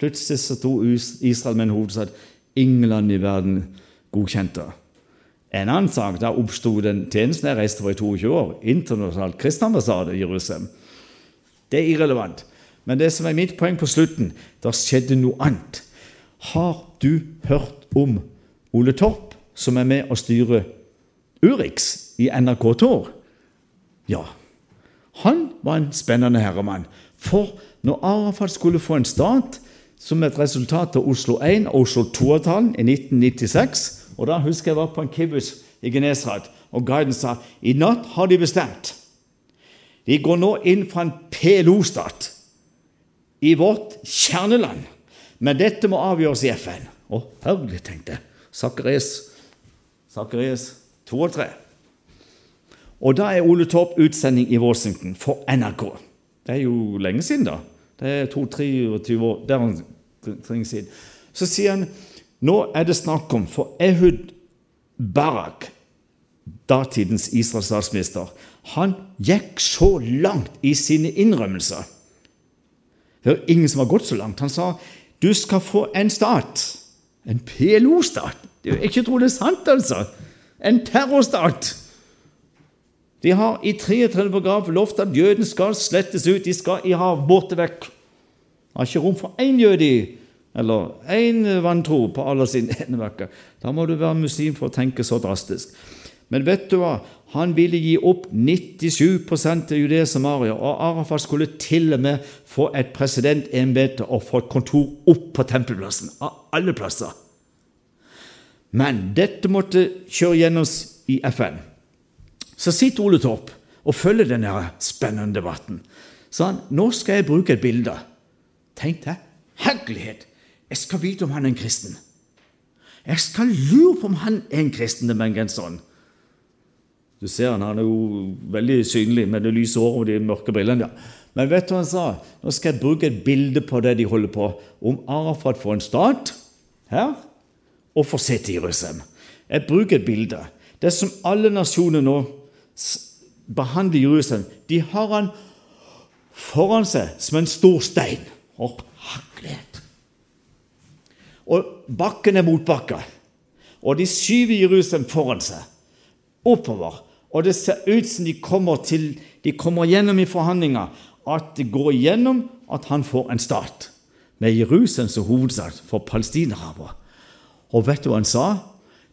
Plutselig så sto Israel med en hovedstad. Ingen land i verden godkjente. En annen sak, Da oppsto den tjenesten jeg reiste for i 22 år. internasjonalt kristenambassade i Jerusalem. Det er irrelevant. Men det som er mitt poeng på slutten, der skjedde noe annet. Har du hørt om Ole Torp, som er med og styrer Urix i NRK Tor? Ja. Han var en spennende herremann. For når Arafat skulle få en stat, som et resultat av Oslo 1 og Oslo 2-avtalen i 1996. Og Da husker jeg var på en kibbutz i Genesrat, og guiden sa i natt har de bestemt. De går nå inn fra en PLO-stat i vårt kjerneland. Men dette må avgjøres i FN. Å, herlig, tenkte jeg. Sakarias 2 og 3. Og da er Ole Torp utsending i Washington for NRK. Det er jo lenge siden, da. Det er 22-23 år der er omkring siden. Så sier han nå er det snakk om For Ehud Barak, datidens Israels statsminister, han gikk så langt i sine innrømmelser. Det er ingen som har gått så langt. Han sa du skal få en stat. En PLO-stat. Det er jo ikke tro det er sant, altså. En terrorstat. De har i 33 paragraf lovt at jøden skal slettes ut. De skal i hav, borte vekk. Det har ikke rom for én jøde eller én vantro på alle sine *laughs* eneverker. Da må du være muslim for å tenke så drastisk. Men vet du hva? Han ville gi opp 97% av Judea Samaria, og Arafat skulle til og med få et presidentembete og få et kontor opp på tempelplassen. Av alle plasser. Men dette måtte kjøre gjennom i FN. Så sitter Ole Torp og følger denne spennende debatten. Så han nå skal jeg bruke et bilde. Tenk deg, herlighet! Jeg skal vite om han er en kristen. Jeg skal lure på om han er en kristen, den bergenseren. Du ser han, han er jo veldig synlig med det lyse håret og de mørke brillene. Ja. Men vet du hva han sa? Nå skal jeg bruke et bilde på det de holder på. Om Arafat får en stat her, og får se til Jerusalem. Jeg bruker et bilde. Det som alle nasjoner nå behandler Jerusalem, de har han foran seg som en stor stein. Å, herlighet! Og bakken er motbakke. Og de skyver Jerusalem foran seg, oppover. Og det ser ut som de kommer, til, de kommer gjennom i forhandlinger at det går gjennom at han får en stat, med Jerusalem som hovedstad for palestinere. Og vet du hva han sa?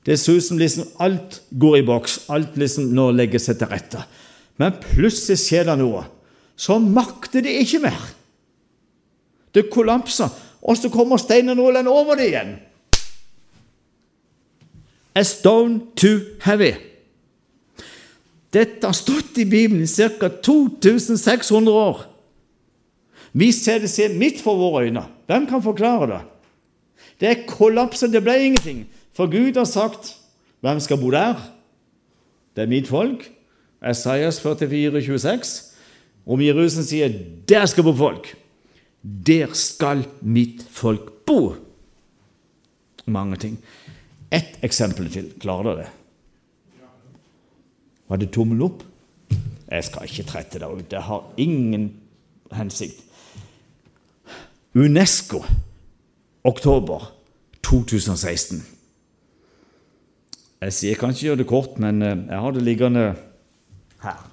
Det ser ut som liksom alt går i boks. Alt liksom nå legger seg til rette. Men plutselig skjer det noe. Så makter de ikke mer. Det kollapser, og så kommer steinernålen over det igjen. A stone too heavy. Dette har stått i Bibelen i ca. 2600 år. Vi ser det ser midt for våre øyne. Hvem kan forklare det? Det er kollapsen, Det ble ingenting. For Gud har sagt hvem skal bo der? Det er mitt folk. Esaias 44, 26. Om Jerusalem sier 'der skal bo folk'. Der skal mitt folk bo. Mange ting. Ett eksempel til. Klarer dere det? Var det tommel opp? Jeg skal ikke trette deg ut. Det har ingen hensikt. Unesco, oktober 2016. Jeg sier ikke gjøre det kort, men eh, jeg har det liggende her.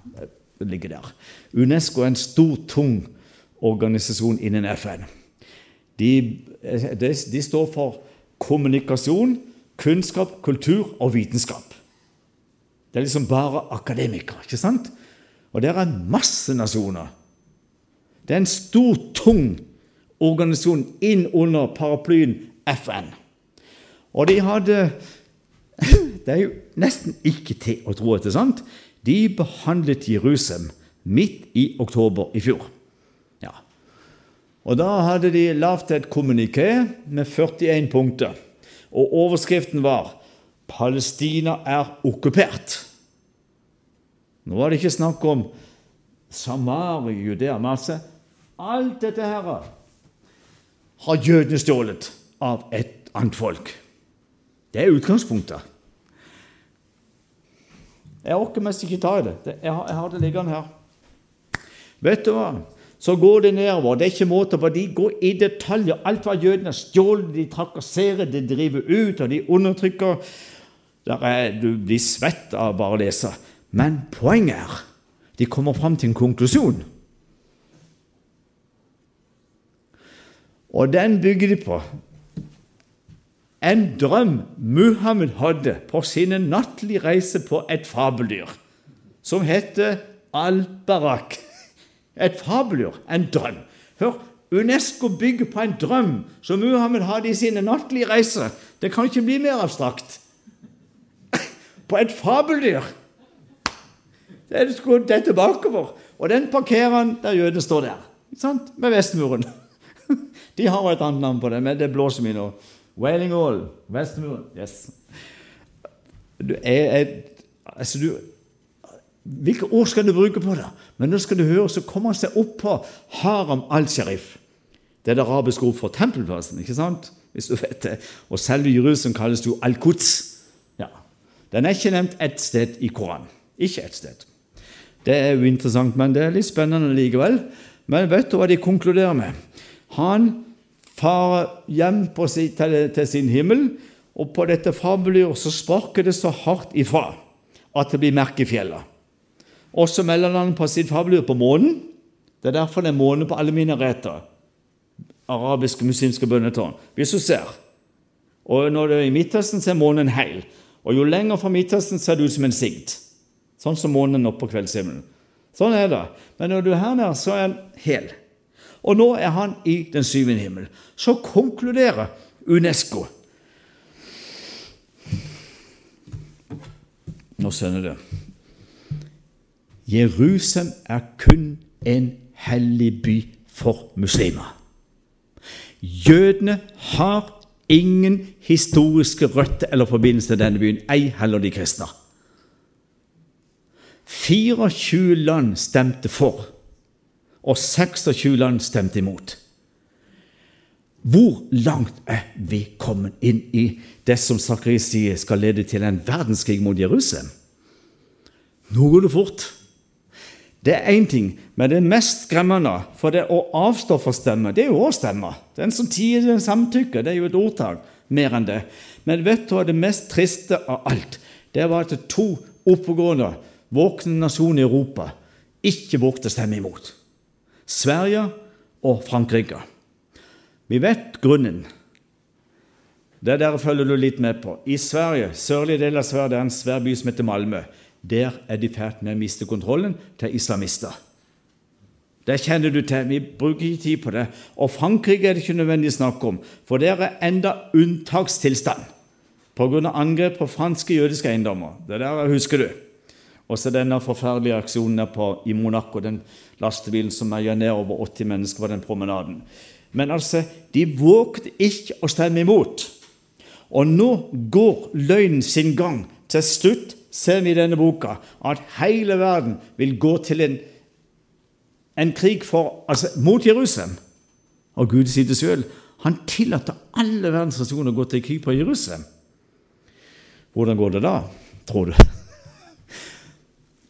Det ligger der. Unesco er en stor, tung organisasjon innen FN. De, eh, de, de står for kommunikasjon, kunnskap, kultur og vitenskap. Det er liksom bare akademikere, ikke sant? Og det er masse nasjoner. Det er en stor, tung organisasjon inn under paraplyen FN. Og de hadde det er jo nesten ikke til å tro at det er sant. De behandlet Jerusalem midt i oktober i fjor. Ja. Og Da hadde de lagd et kommuniké med 41 punkter. Og overskriften var 'Palestina er okkupert'. Nå var det ikke snakk om Samaria, Judea, masse. Alt dette her har jødene stjålet av et annet folk. Det er utgangspunktet. Jeg orker mest ikke ta i det. Jeg har, jeg har det liggende her. Vet du hva? Så går det nedover. Det er ikke måte på. De går i detaljer. Alt hva jødene stjåler, de trakasserer, de driver ut, og de undertrykker. Er, du blir svett av bare å lese. Men poenget er de kommer fram til en konklusjon. Og den bygger de på en drøm Muhammed hadde på sine nattlige reise på et fabeldyr som heter al-Barak. Et fabeldyr, en drøm. Hør, Unesco bygger på en drøm som Muhammed hadde i sine nattlige reiser. Det kan ikke bli mer abstrakt. *laughs* På et fabeldyr! Det er, dette er bakover. Og den parkerer han der jødene står der. Sant? Med Vestmuren. *laughs* De har et annet navn på det, men det blåser mye nå. Wailing Wall, Vestmuren. Yes. Du, jeg, jeg, altså du, hvilke ord skal du bruke på det? Men nå skal du høre, så kommer han seg opp på Haram al-Sharif. Det er det arabiske ord for tempelplassen, ikke sant? Hvis du vet det. Og selve Jerusalem kalles jo Al-Quds. Ja. Den er ikke nevnt ett sted i Koranen. Ikke ett sted. Det er jo interessant, men det er litt spennende likevel. Men vet du hva de konkluderer med? Han farer hjem sin, til, til, sin himmel, og på dette fabeldyret så sparker det så hardt ifra at det blir merke i fjellet. Og så melder han på sitt fabeldyr på månen. Det er derfor det er måne på alle minareter. Arabiske, muslimske bønnetårn. Hvis du ser. Og når det er i Midtøsten, så er månen heil. Og jo lenger fra Midtøsten ser det ut som en sigd. Sånn som månen oppe på kveldshimmelen. Sånn er det. Men når du er her nede, så er den hel. Og nå er han i den syvende himmel. Så konkluderer Unesco Nå sender det. Jerusalem er kun en hellig by for muslimer. Jødene har ingen historiske røtter eller forbindelse til denne byen, ei heller de kristne. 24 land stemte for, og 26 land stemte imot. Hvor langt er vi kommet inn i det som Sakris sier skal lede til en verdenskrig mot Jerusalem? Nå går det fort. Det er én ting, men det mest skremmende for det å avstå fra stemme, det er jo å stemme. Den som tier, den samtykker. Det er jo et ordtak. Mer enn det. Men vet du hva det mest triste av alt? Det var at to oppegående våkne nasjoner i Europa ikke vågte å stemme imot. Sverige og Frankrike. Vi vet grunnen. Det der følger du litt med på. I Sverige, sørlige del av Sverige, det er en svær by som heter Malmö. Der er de i ferd med å miste kontrollen til islamister. Det kjenner du til. Vi bruker ikke tid på det. Og Frankrike er det ikke nødvendig å snakke om, for der er enda unntakstilstand pga. angrep på franske jødiske eiendommer. Det der husker du. Og så denne forferdelige aksjonen på, i Monaco, den lastebilen som eier ned over 80 mennesker på den promenaden. Men altså, de vågte ikke å stemme imot. Og nå går løgnen sin gang. Til slutt ser vi i denne boka at hele verden vil gå til en, en krig for, altså, mot Jerusalem. Og Gud sier det sjøl. Han tillater alle verdens nasjoner å gå til krig på Jerusalem. Hvordan går det da, tror du?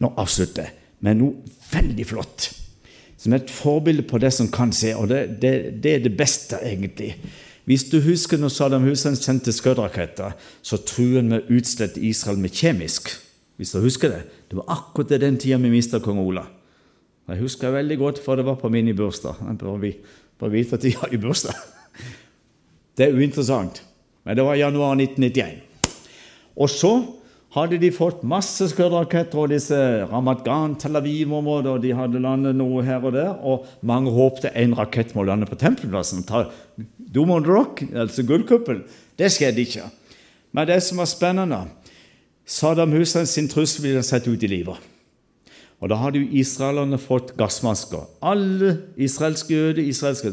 Nå avslutter med noe veldig flott, som et forbilde på det som kan se. Og det, det, det er det beste, egentlig. Hvis du husker når Saddam Hussein sendte skuddraketter, så truet han med å utslette Israel med kjemisk. Hvis du husker det. Det var akkurat den tida vi mista kong Ola. Jeg husker veldig godt, for det var på min bursdag. Jeg bare vite at jeg hadde bursdag. Det er uinteressant, men det var januar 1991. Og så hadde de fått masse skuddraketter og disse Ramat Gan, Tel Aviv-området, og de hadde landet noe her og der, og mange håpte en rakett må lande på tempelplassen. ta Domon Rock, altså gullkuppel. Det skjedde ikke. Men det som var spennende Saddam Hussein sin trussel ville sett ut i livet. Og Da hadde jo israelerne fått gassmasker. Alle israelske jøder, israelske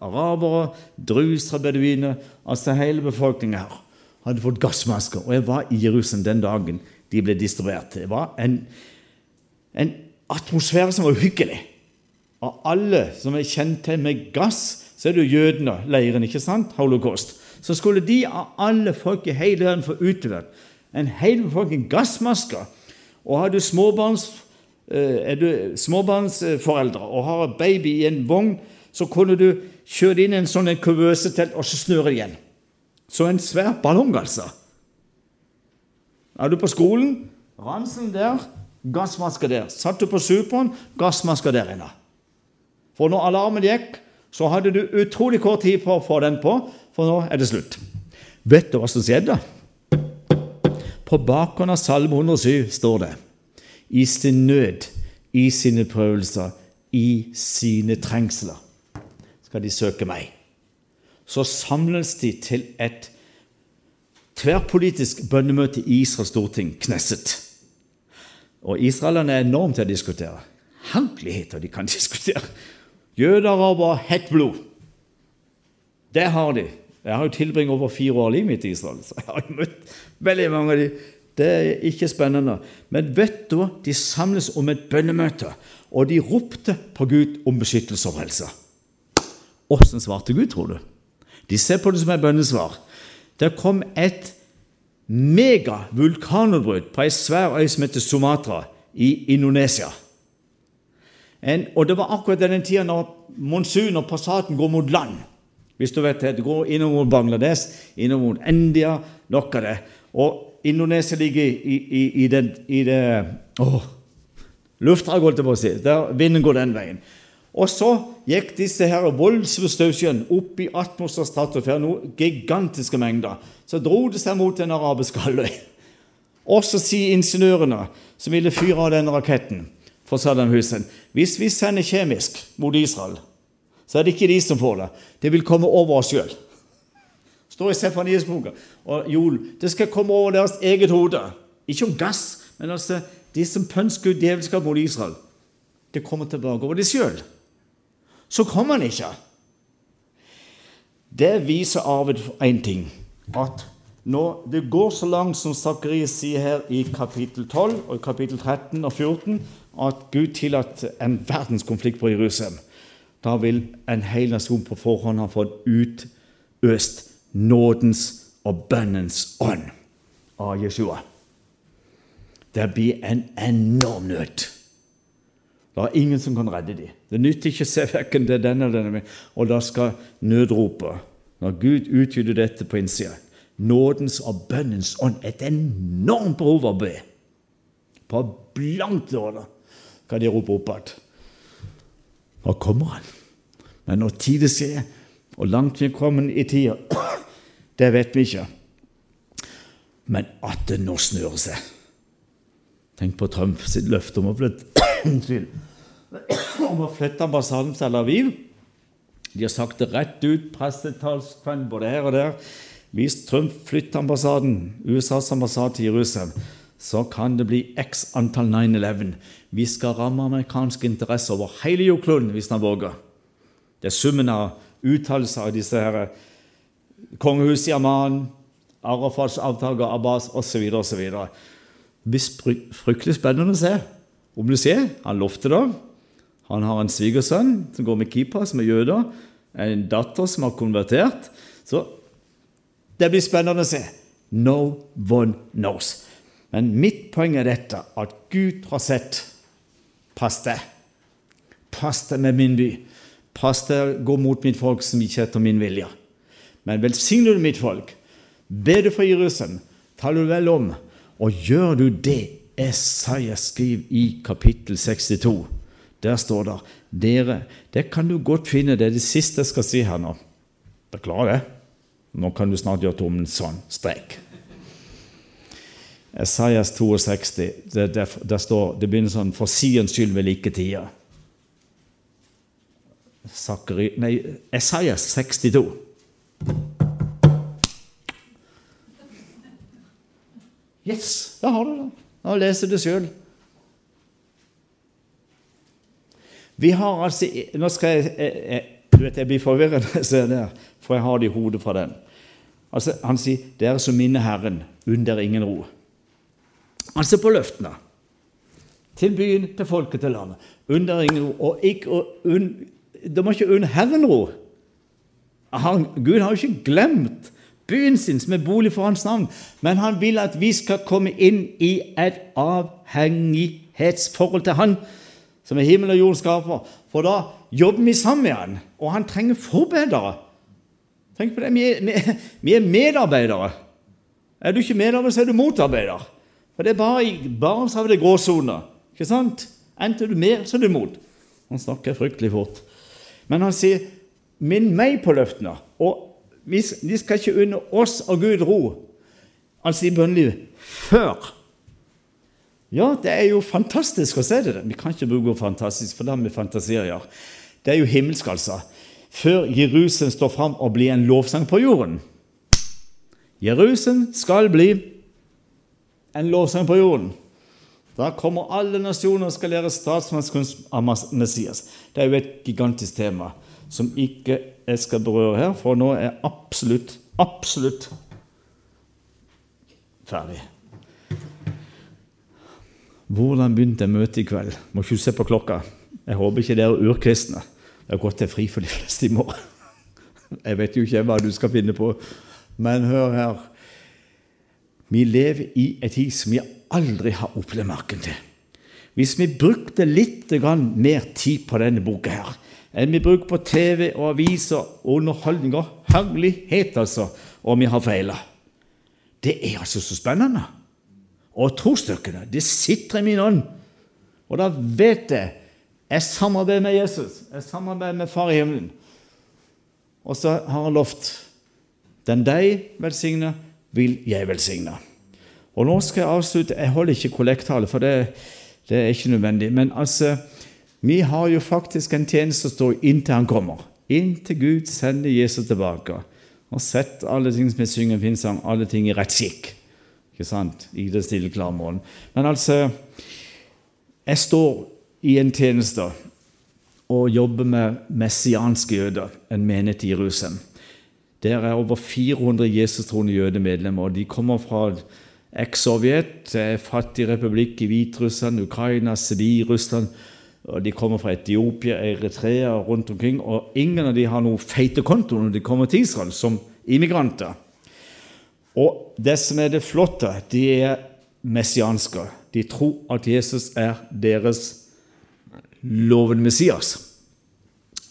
arabere, drusere, beduiner, altså hele befolkningen her hadde fått gassmasker. Og jeg var i Jerusalem den dagen de ble distribuert. Det var en, en atmosfære som var uhyggelig. Av alle som er kjent til med gass, så er det jo jødene, leiren, ikke sant? Holocaust. Så skulle de av alle folk i hele verden få utlevert en hel befolkning gassmasker. Og har du småbarns, eh, er du småbarnsforeldre og har baby i en vogn, så kunne du kjøre inn en sånn kuvøsetelt og så snøre igjen. Så en svær ballong, altså. Er du på skolen? Ranselen der, gassmaske der. Satt du på Superen, gassmaske der inne. For når alarmen gikk, så hadde du utrolig kort tid på å få den på, for nå er det slutt. Vet du hva som skjedde? På bakgrunn av Salme 107 står det i sin nød, i sine prøvelser, i sine trengsler. skal de søke meg. Så samles de til et tverrpolitisk bønnemøte i Israels storting, Knesset. Og israelerne er enormt til å diskutere. Hankeligheter de kan *laughs* diskutere. Jøder, arabere, hett blod. Det har de. Jeg har jo tilbringt over fire år av livet mitt i Israel, så jeg har jo møtt veldig mange av dem. Det er ikke spennende. Men vet du? De samles om et bønnemøte, og de ropte på Gud om beskyttelse og frelse. Åssen svarte Gud, tror du? De ser på det som et bønnesvar. Det kom et megavulkanutbrudd på ei svær øy som heter Sumatra i Indonesia. En, og Det var akkurat den tida når monsun og passaten går mot land. Hvis du vet det, går innover mot Bangladesh, innover mot India, nok av det. Og Indonesia ligger i, i, i, den, i det Å! Luftdraget, holdt jeg på å si. Der Vinden går den veien. Og så gikk disse her voldsomme opp i atmosfærstratosfæren, noen gigantiske mengder. Så dro det seg mot den arabiske halvøy. Og så sier ingeniørene som ville fyre av denne raketten for Saddam Hussein hvis vi sender kjemisk mot Israel, så er det ikke de som får det. Det vil komme over oss sjøl. står i Stefanies boka. Og Jol, det skal komme over deres eget hode. Ikke om gass, men altså de som pønsker ut djevelskap mot Israel. Det kommer tilbake over de sjøl. Så kom han ikke. Det viser arvet én ting. At når det går så langt som Sakarias sier her i kapittel 12 og kapittel 13 og 14, at Gud tillater en verdenskonflikt på Jerusalem, da vil en hel nasjon på forhånd ha fått utøst nådens og bønnens ånd av Jeshua. Det blir en enorm nød. Det er ingen som kan redde dem. Det nytter ikke å se verken det denne eller denne, og da skal nødropet, når Gud utgyter dette på innsida Nådens og bønnens ånd. Et enormt behov å be. På blankt dårlig kan de rope opp igjen. Nå kommer han. Men når tid det skjer, og langt vi er kommet i tida, *coughs* det vet vi ikke. Men at det nå snør seg. Tenk på Trump sitt løfte om å flytte *coughs* om å flytte ambassaden til Tel Aviv. De har sagt det rett ut, pressetalskvenn både her og der. Hvis Trump flytter ambassaden, USAs ambassade til Jerusalem, så kan det bli x antall 9-11. Vi skal ramme amerikanske interesser over hele jordkloden hvis han våger. Det er summen av uttalelser av disse her kongehuset i Amman, Arafats avtaker, Abbas osv. osv. Det blir fryktelig spennende å se. Om du ser, han lovte det. Han har en svigersønn som går med kippa, som er jøder. En datter som har konvertert. Så det blir spennende å se. No one knows. Men mitt poeng er dette at Gud har sett Pass deg. Pass deg med min by. Pass deg gå mot mitt folk som ikke etter min vilje. Men velsigner du mitt folk, ber du for Jerusalem, taler du vel om, og gjør du det Esaias skriver i kapittel 62. Der står det dere, Det kan du godt finne, det er det siste jeg skal si her nå. Beklager. Nå kan du snart gjøre tommelen sånn. Strek. Esaias 62. Det, det, det, står, det begynner sånn For Sions skyld ved like tider. Sakari, nei, Esaias 62. Yes, der har du det da leser det sjøl. Vi har altså Nå skal jeg, jeg, jeg du vet, jeg blir forvirret når jeg ser det, for jeg har det i hodet fra den. Altså, Han sier 'Dere som minner Herren, unn dere ingen ro'. Altså på løftene. Til byen, til folket, til landet. Unn dere ingen ro. Og ikke, og unn, de må ikke unne Herren ro. Han, Gud har jo ikke glemt byen sin, som er bolig for hans navn. Men han vil at vi skal komme inn i et avhengighetsforhold til han, som er himmel og jord skaper. For da jobber vi sammen med han, og han trenger forbedere. Tenk på det, vi er, vi er medarbeidere. Er du ikke medarbeider, så er du motarbeider. For det er bare i Barentshavet det er gråsoner. Ikke sant? Enten du med, så er du mot. Han snakker fryktelig fort. Men han sier 'minn meg på løftene'. Og vi, skal ikke unne oss og Gud ro, altså i bønnelivet, før. Ja, det er jo fantastisk å se det. Vi kan ikke bruke fantastisk, for da vi fantasier. Det er jo himmelsk, altså. før Jerusalem står fram og blir en lovsang på jorden. Jerusalem skal bli en lovsang på jorden. Da kommer alle nasjoner og skal lære statsmannskunst av Messias. Det er jo et gigantisk tema som ikke jeg skal berøre her, for nå er absolutt, absolutt ferdig. Hvordan begynte møtet i kveld? Må ikke se på klokka. Jeg håper ikke dere er urkristne. Det har gått til fri for de fleste i morgen. *laughs* Jeg vet jo ikke hva du skal finne på. Men hør her. Vi lever i et tid som vi aldri har opplevd maken til. Hvis vi brukte litt mer tid på denne boka her, enn vi bruker på TV og aviser og underholdning og herlighet, altså, og vi har feila Det er altså så spennende. Og trosstyrkene, det sitter i min ånd. Og da vet jeg jeg samarbeider med Jesus. Jeg samarbeider med Far i himmelen. Og så har han lovt den deg velsigner, vil jeg velsigne. Og nå skal jeg avslutte. Jeg holder ikke kollekttale, for det, det, er ikke nødvendig. Men altså, vi har jo faktisk en tjeneste som står inntil han kommer. Inntil Gud sender Jesus tilbake. Og sett alle ting som vi synger finnes han, alle ting i rett skikk. Ikke sant? I det stille, klare målen. Men altså Jeg står i en tjeneste og jobber med messianske jøder, en menighet i Jerusalem. Der er over 400 Jesus-troende jødemedlemmer. og De kommer fra eks-Sovjet, fattig republikk i Hviterussland, Ukraina, Sibir, Russland. og De kommer fra Etiopia, Eritrea rundt omkring. og Ingen av de har noe feite konto når de kommer til Israel som immigranter. Og det som er det flotte, de er messianske. De tror at Jesus er deres loven Messias.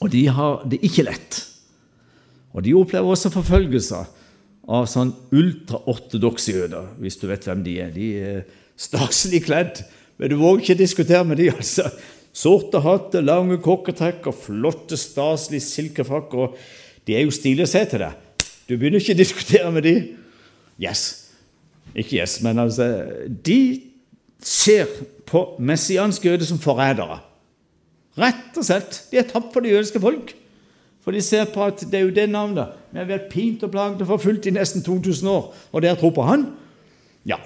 Og de har det ikke lett. Og de opplever også forfølgelser av sånn ultraortodokse jøder, hvis du vet hvem de er. De er staselig kledd, men du våger ikke diskutere med de, altså. Sorte hatter, lange kokketrekk og flotte, staselige silkefrakker. De er jo stilige å se til deg. Du begynner ikke å diskutere med de. Yes. Ikke yes, men altså De ser på messianske jøde som forrædere. Rett og slett. De er tapt for det jødiske folk. For de ser på at det er jo det navnet. Vi har vært pint og plaget og forfulgt i nesten 2000 år, og dere tror på han? Ja.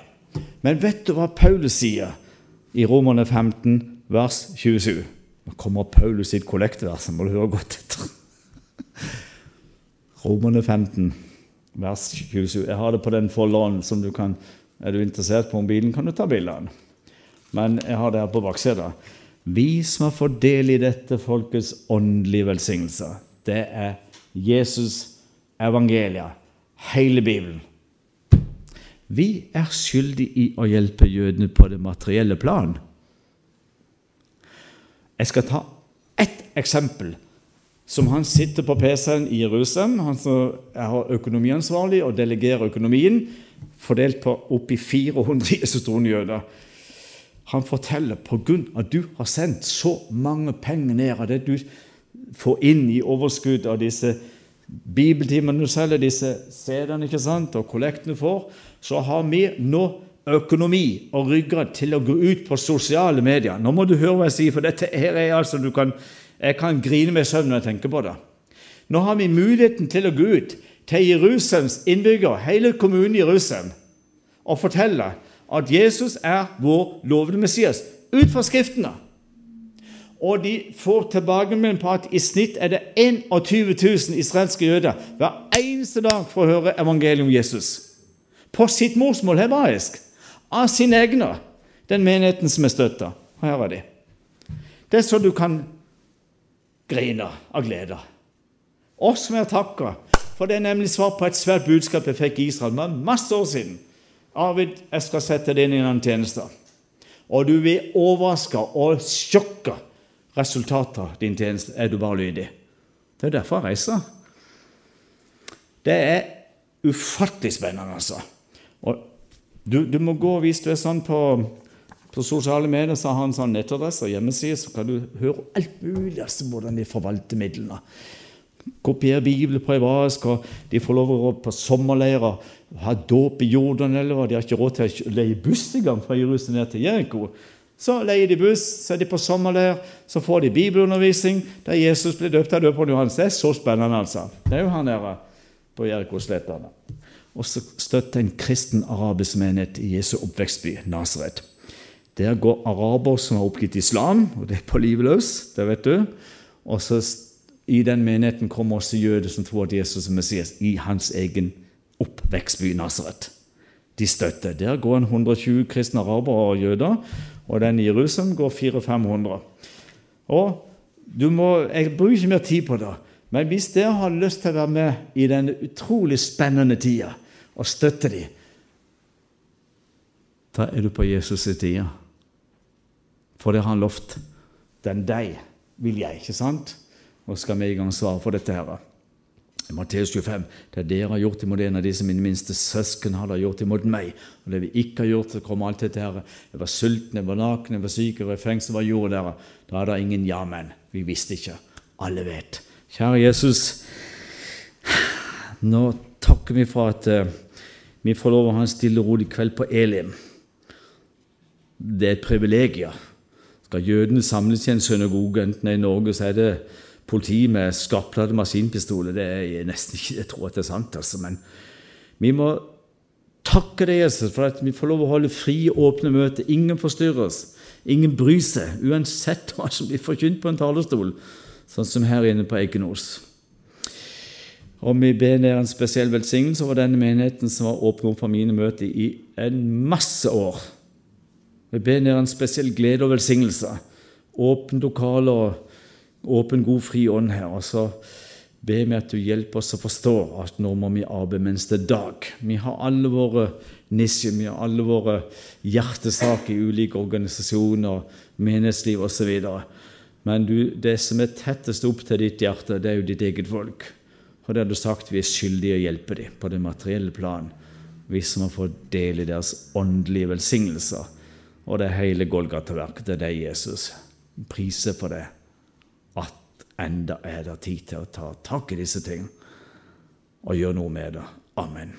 Men vet du hva Paulus sier i Romerne 15, vers 27? Nå kommer Paulus sitt kollektvers, må du høre godt etter. *laughs* Romerne 15, vers 27. Jeg har det på den folderen som du kan Er du interessert på om bilen, kan du ta bilde. Men jeg har det her på baksida. Vi som har fått del i dette folkets åndelige velsignelser. det er Jesus evangeliet, hele Bibelen. Vi er skyldige i å hjelpe jødene på det materielle plan. Jeg skal ta ett eksempel. Som han sitter på PC-en i Jerusalem, han som er økonomiansvarlig og delegerer økonomien, fordelt på oppi 400 jesustroende jøder. Han forteller på grunn av at du har sendt så mange penger ned av det du får inn i overskudd av disse bibeltimene du selger, disse CD-ene ikke sant, og kollektene får, så har vi nå økonomi og ryggrad til å gå ut på sosiale medier. Nå må du høre hva jeg sier, for dette her er altså du kan, Jeg kan grine meg i søvn når jeg tenker på det. Nå har vi muligheten til å gå ut til Jerusalems innbyggere, hele kommunen Jerusalem, og fortelle at Jesus er vår lovende Messias, ut fra Skriftene. Og de får tilbakemelding på at i snitt er det 21 000 israelske jøder hver eneste dag for å høre evangeliet om Jesus. På sitt morsmål hebraisk. Av sine egne. Den menigheten som er støtta. Her er de. Det er så du kan grine av glede. Oss må jeg takker, for det er nemlig svar på et svært budskap jeg fikk i Israel for masse år siden. Arvid, jeg skal sette deg inn i en tjeneste. Og du blir overraska og sjokka. Resultatet av din tjeneste er du bare lydig. Det er derfor jeg reiser. Det er ufattelig spennende, altså. Og du, du, må gå, Hvis du er sånn på, på sosiale medier, så har han sånn nettadresse og hjemmeside, så kan du høre alt mulig altså, hvordan de forvalter midlene. Kopiere Bibelen på hebraisk, og de får lov å gå på sommerleirer ha dåp i Jordan eller hva. De har ikke råd til å leie buss engang fra Jerusalem ned til Jeriko. Så leier de buss, så er de på sommerleir, så får de bibelundervisning. Der Jesus ble døpt av døperen Johannes. Det er så spennende, altså. Det er jo han der på Jerikoslettene. Og så støtter en kristen arabisk menighet i Jesu oppvekstby, Nasaret. Der går araber som har oppgitt islam, og det er på livet løs, det vet du. Og så i den menigheten kommer også jøder som tror at Jesus er Messias, i hans egen oppvekstby Nasaret. De støtter. Der går en 120 kristne arabere og jøder, og den i Jerusalem går 400-500. Og du må, Jeg bruker ikke mer tid på det, men hvis dere har lyst til å være med i denne utrolig spennende tida og støtte dem, da er du på Jesus' side. For det har han lovt. Den deg vil jeg, ikke sant? Og skal vi i gang svare for dette her. Matteus 25. Det dere har gjort imot en av disse mine minste søsken, har gjort imot meg. Og det vi ikke har gjort, så kommer alt dette her. Jeg var sulten, jeg var naken, jeg var syk, jeg var i fengsel. Hva gjorde dere? Da er det ingen ja-men. Vi visste ikke. Alle vet. Kjære Jesus, nå takker vi for at uh, vi får lov å ha en stille og rolig kveld på Elim. Det er et privilegium. Skal jødene samles i en synagoge, enten det er i Norge, så er det politi med skarpladde maskinpistoler. Det er nesten ikke Jeg tror at det er sant, altså. Men vi må takke deg, Jesus, for at vi får lov å holde fri, åpne møter. Ingen forstyrres. Ingen bryr seg, uansett hva som blir forkynt på en talerstol, sånn som her inne på Eikenos. Og vi ber dere en spesiell velsignelse over denne menigheten som har åpnet opp for mine møter i en masse år. Vi ber ned en spesiell glede og velsignelse. Åpne lokaler Åpen, god, fri ånd her. Og så ber vi at du hjelper oss å forstå at nå må vi arbeide mens det er dag. Vi har alle våre nisjer, vi har alle våre hjertesaker i ulike organisasjoner, menighetsliv osv. Men du, det som er tettest opp til ditt hjerte, det er jo ditt eget folk. Og det har du sagt vi er skyldige å hjelpe dem på det materielle plan. Vi som har fått del i deres åndelige velsignelser. Og det hele Golgata-verket, er deg, Jesus. Priser for det at enda er det tid til å ta tak i disse ting og gjøre noe med det. Amen.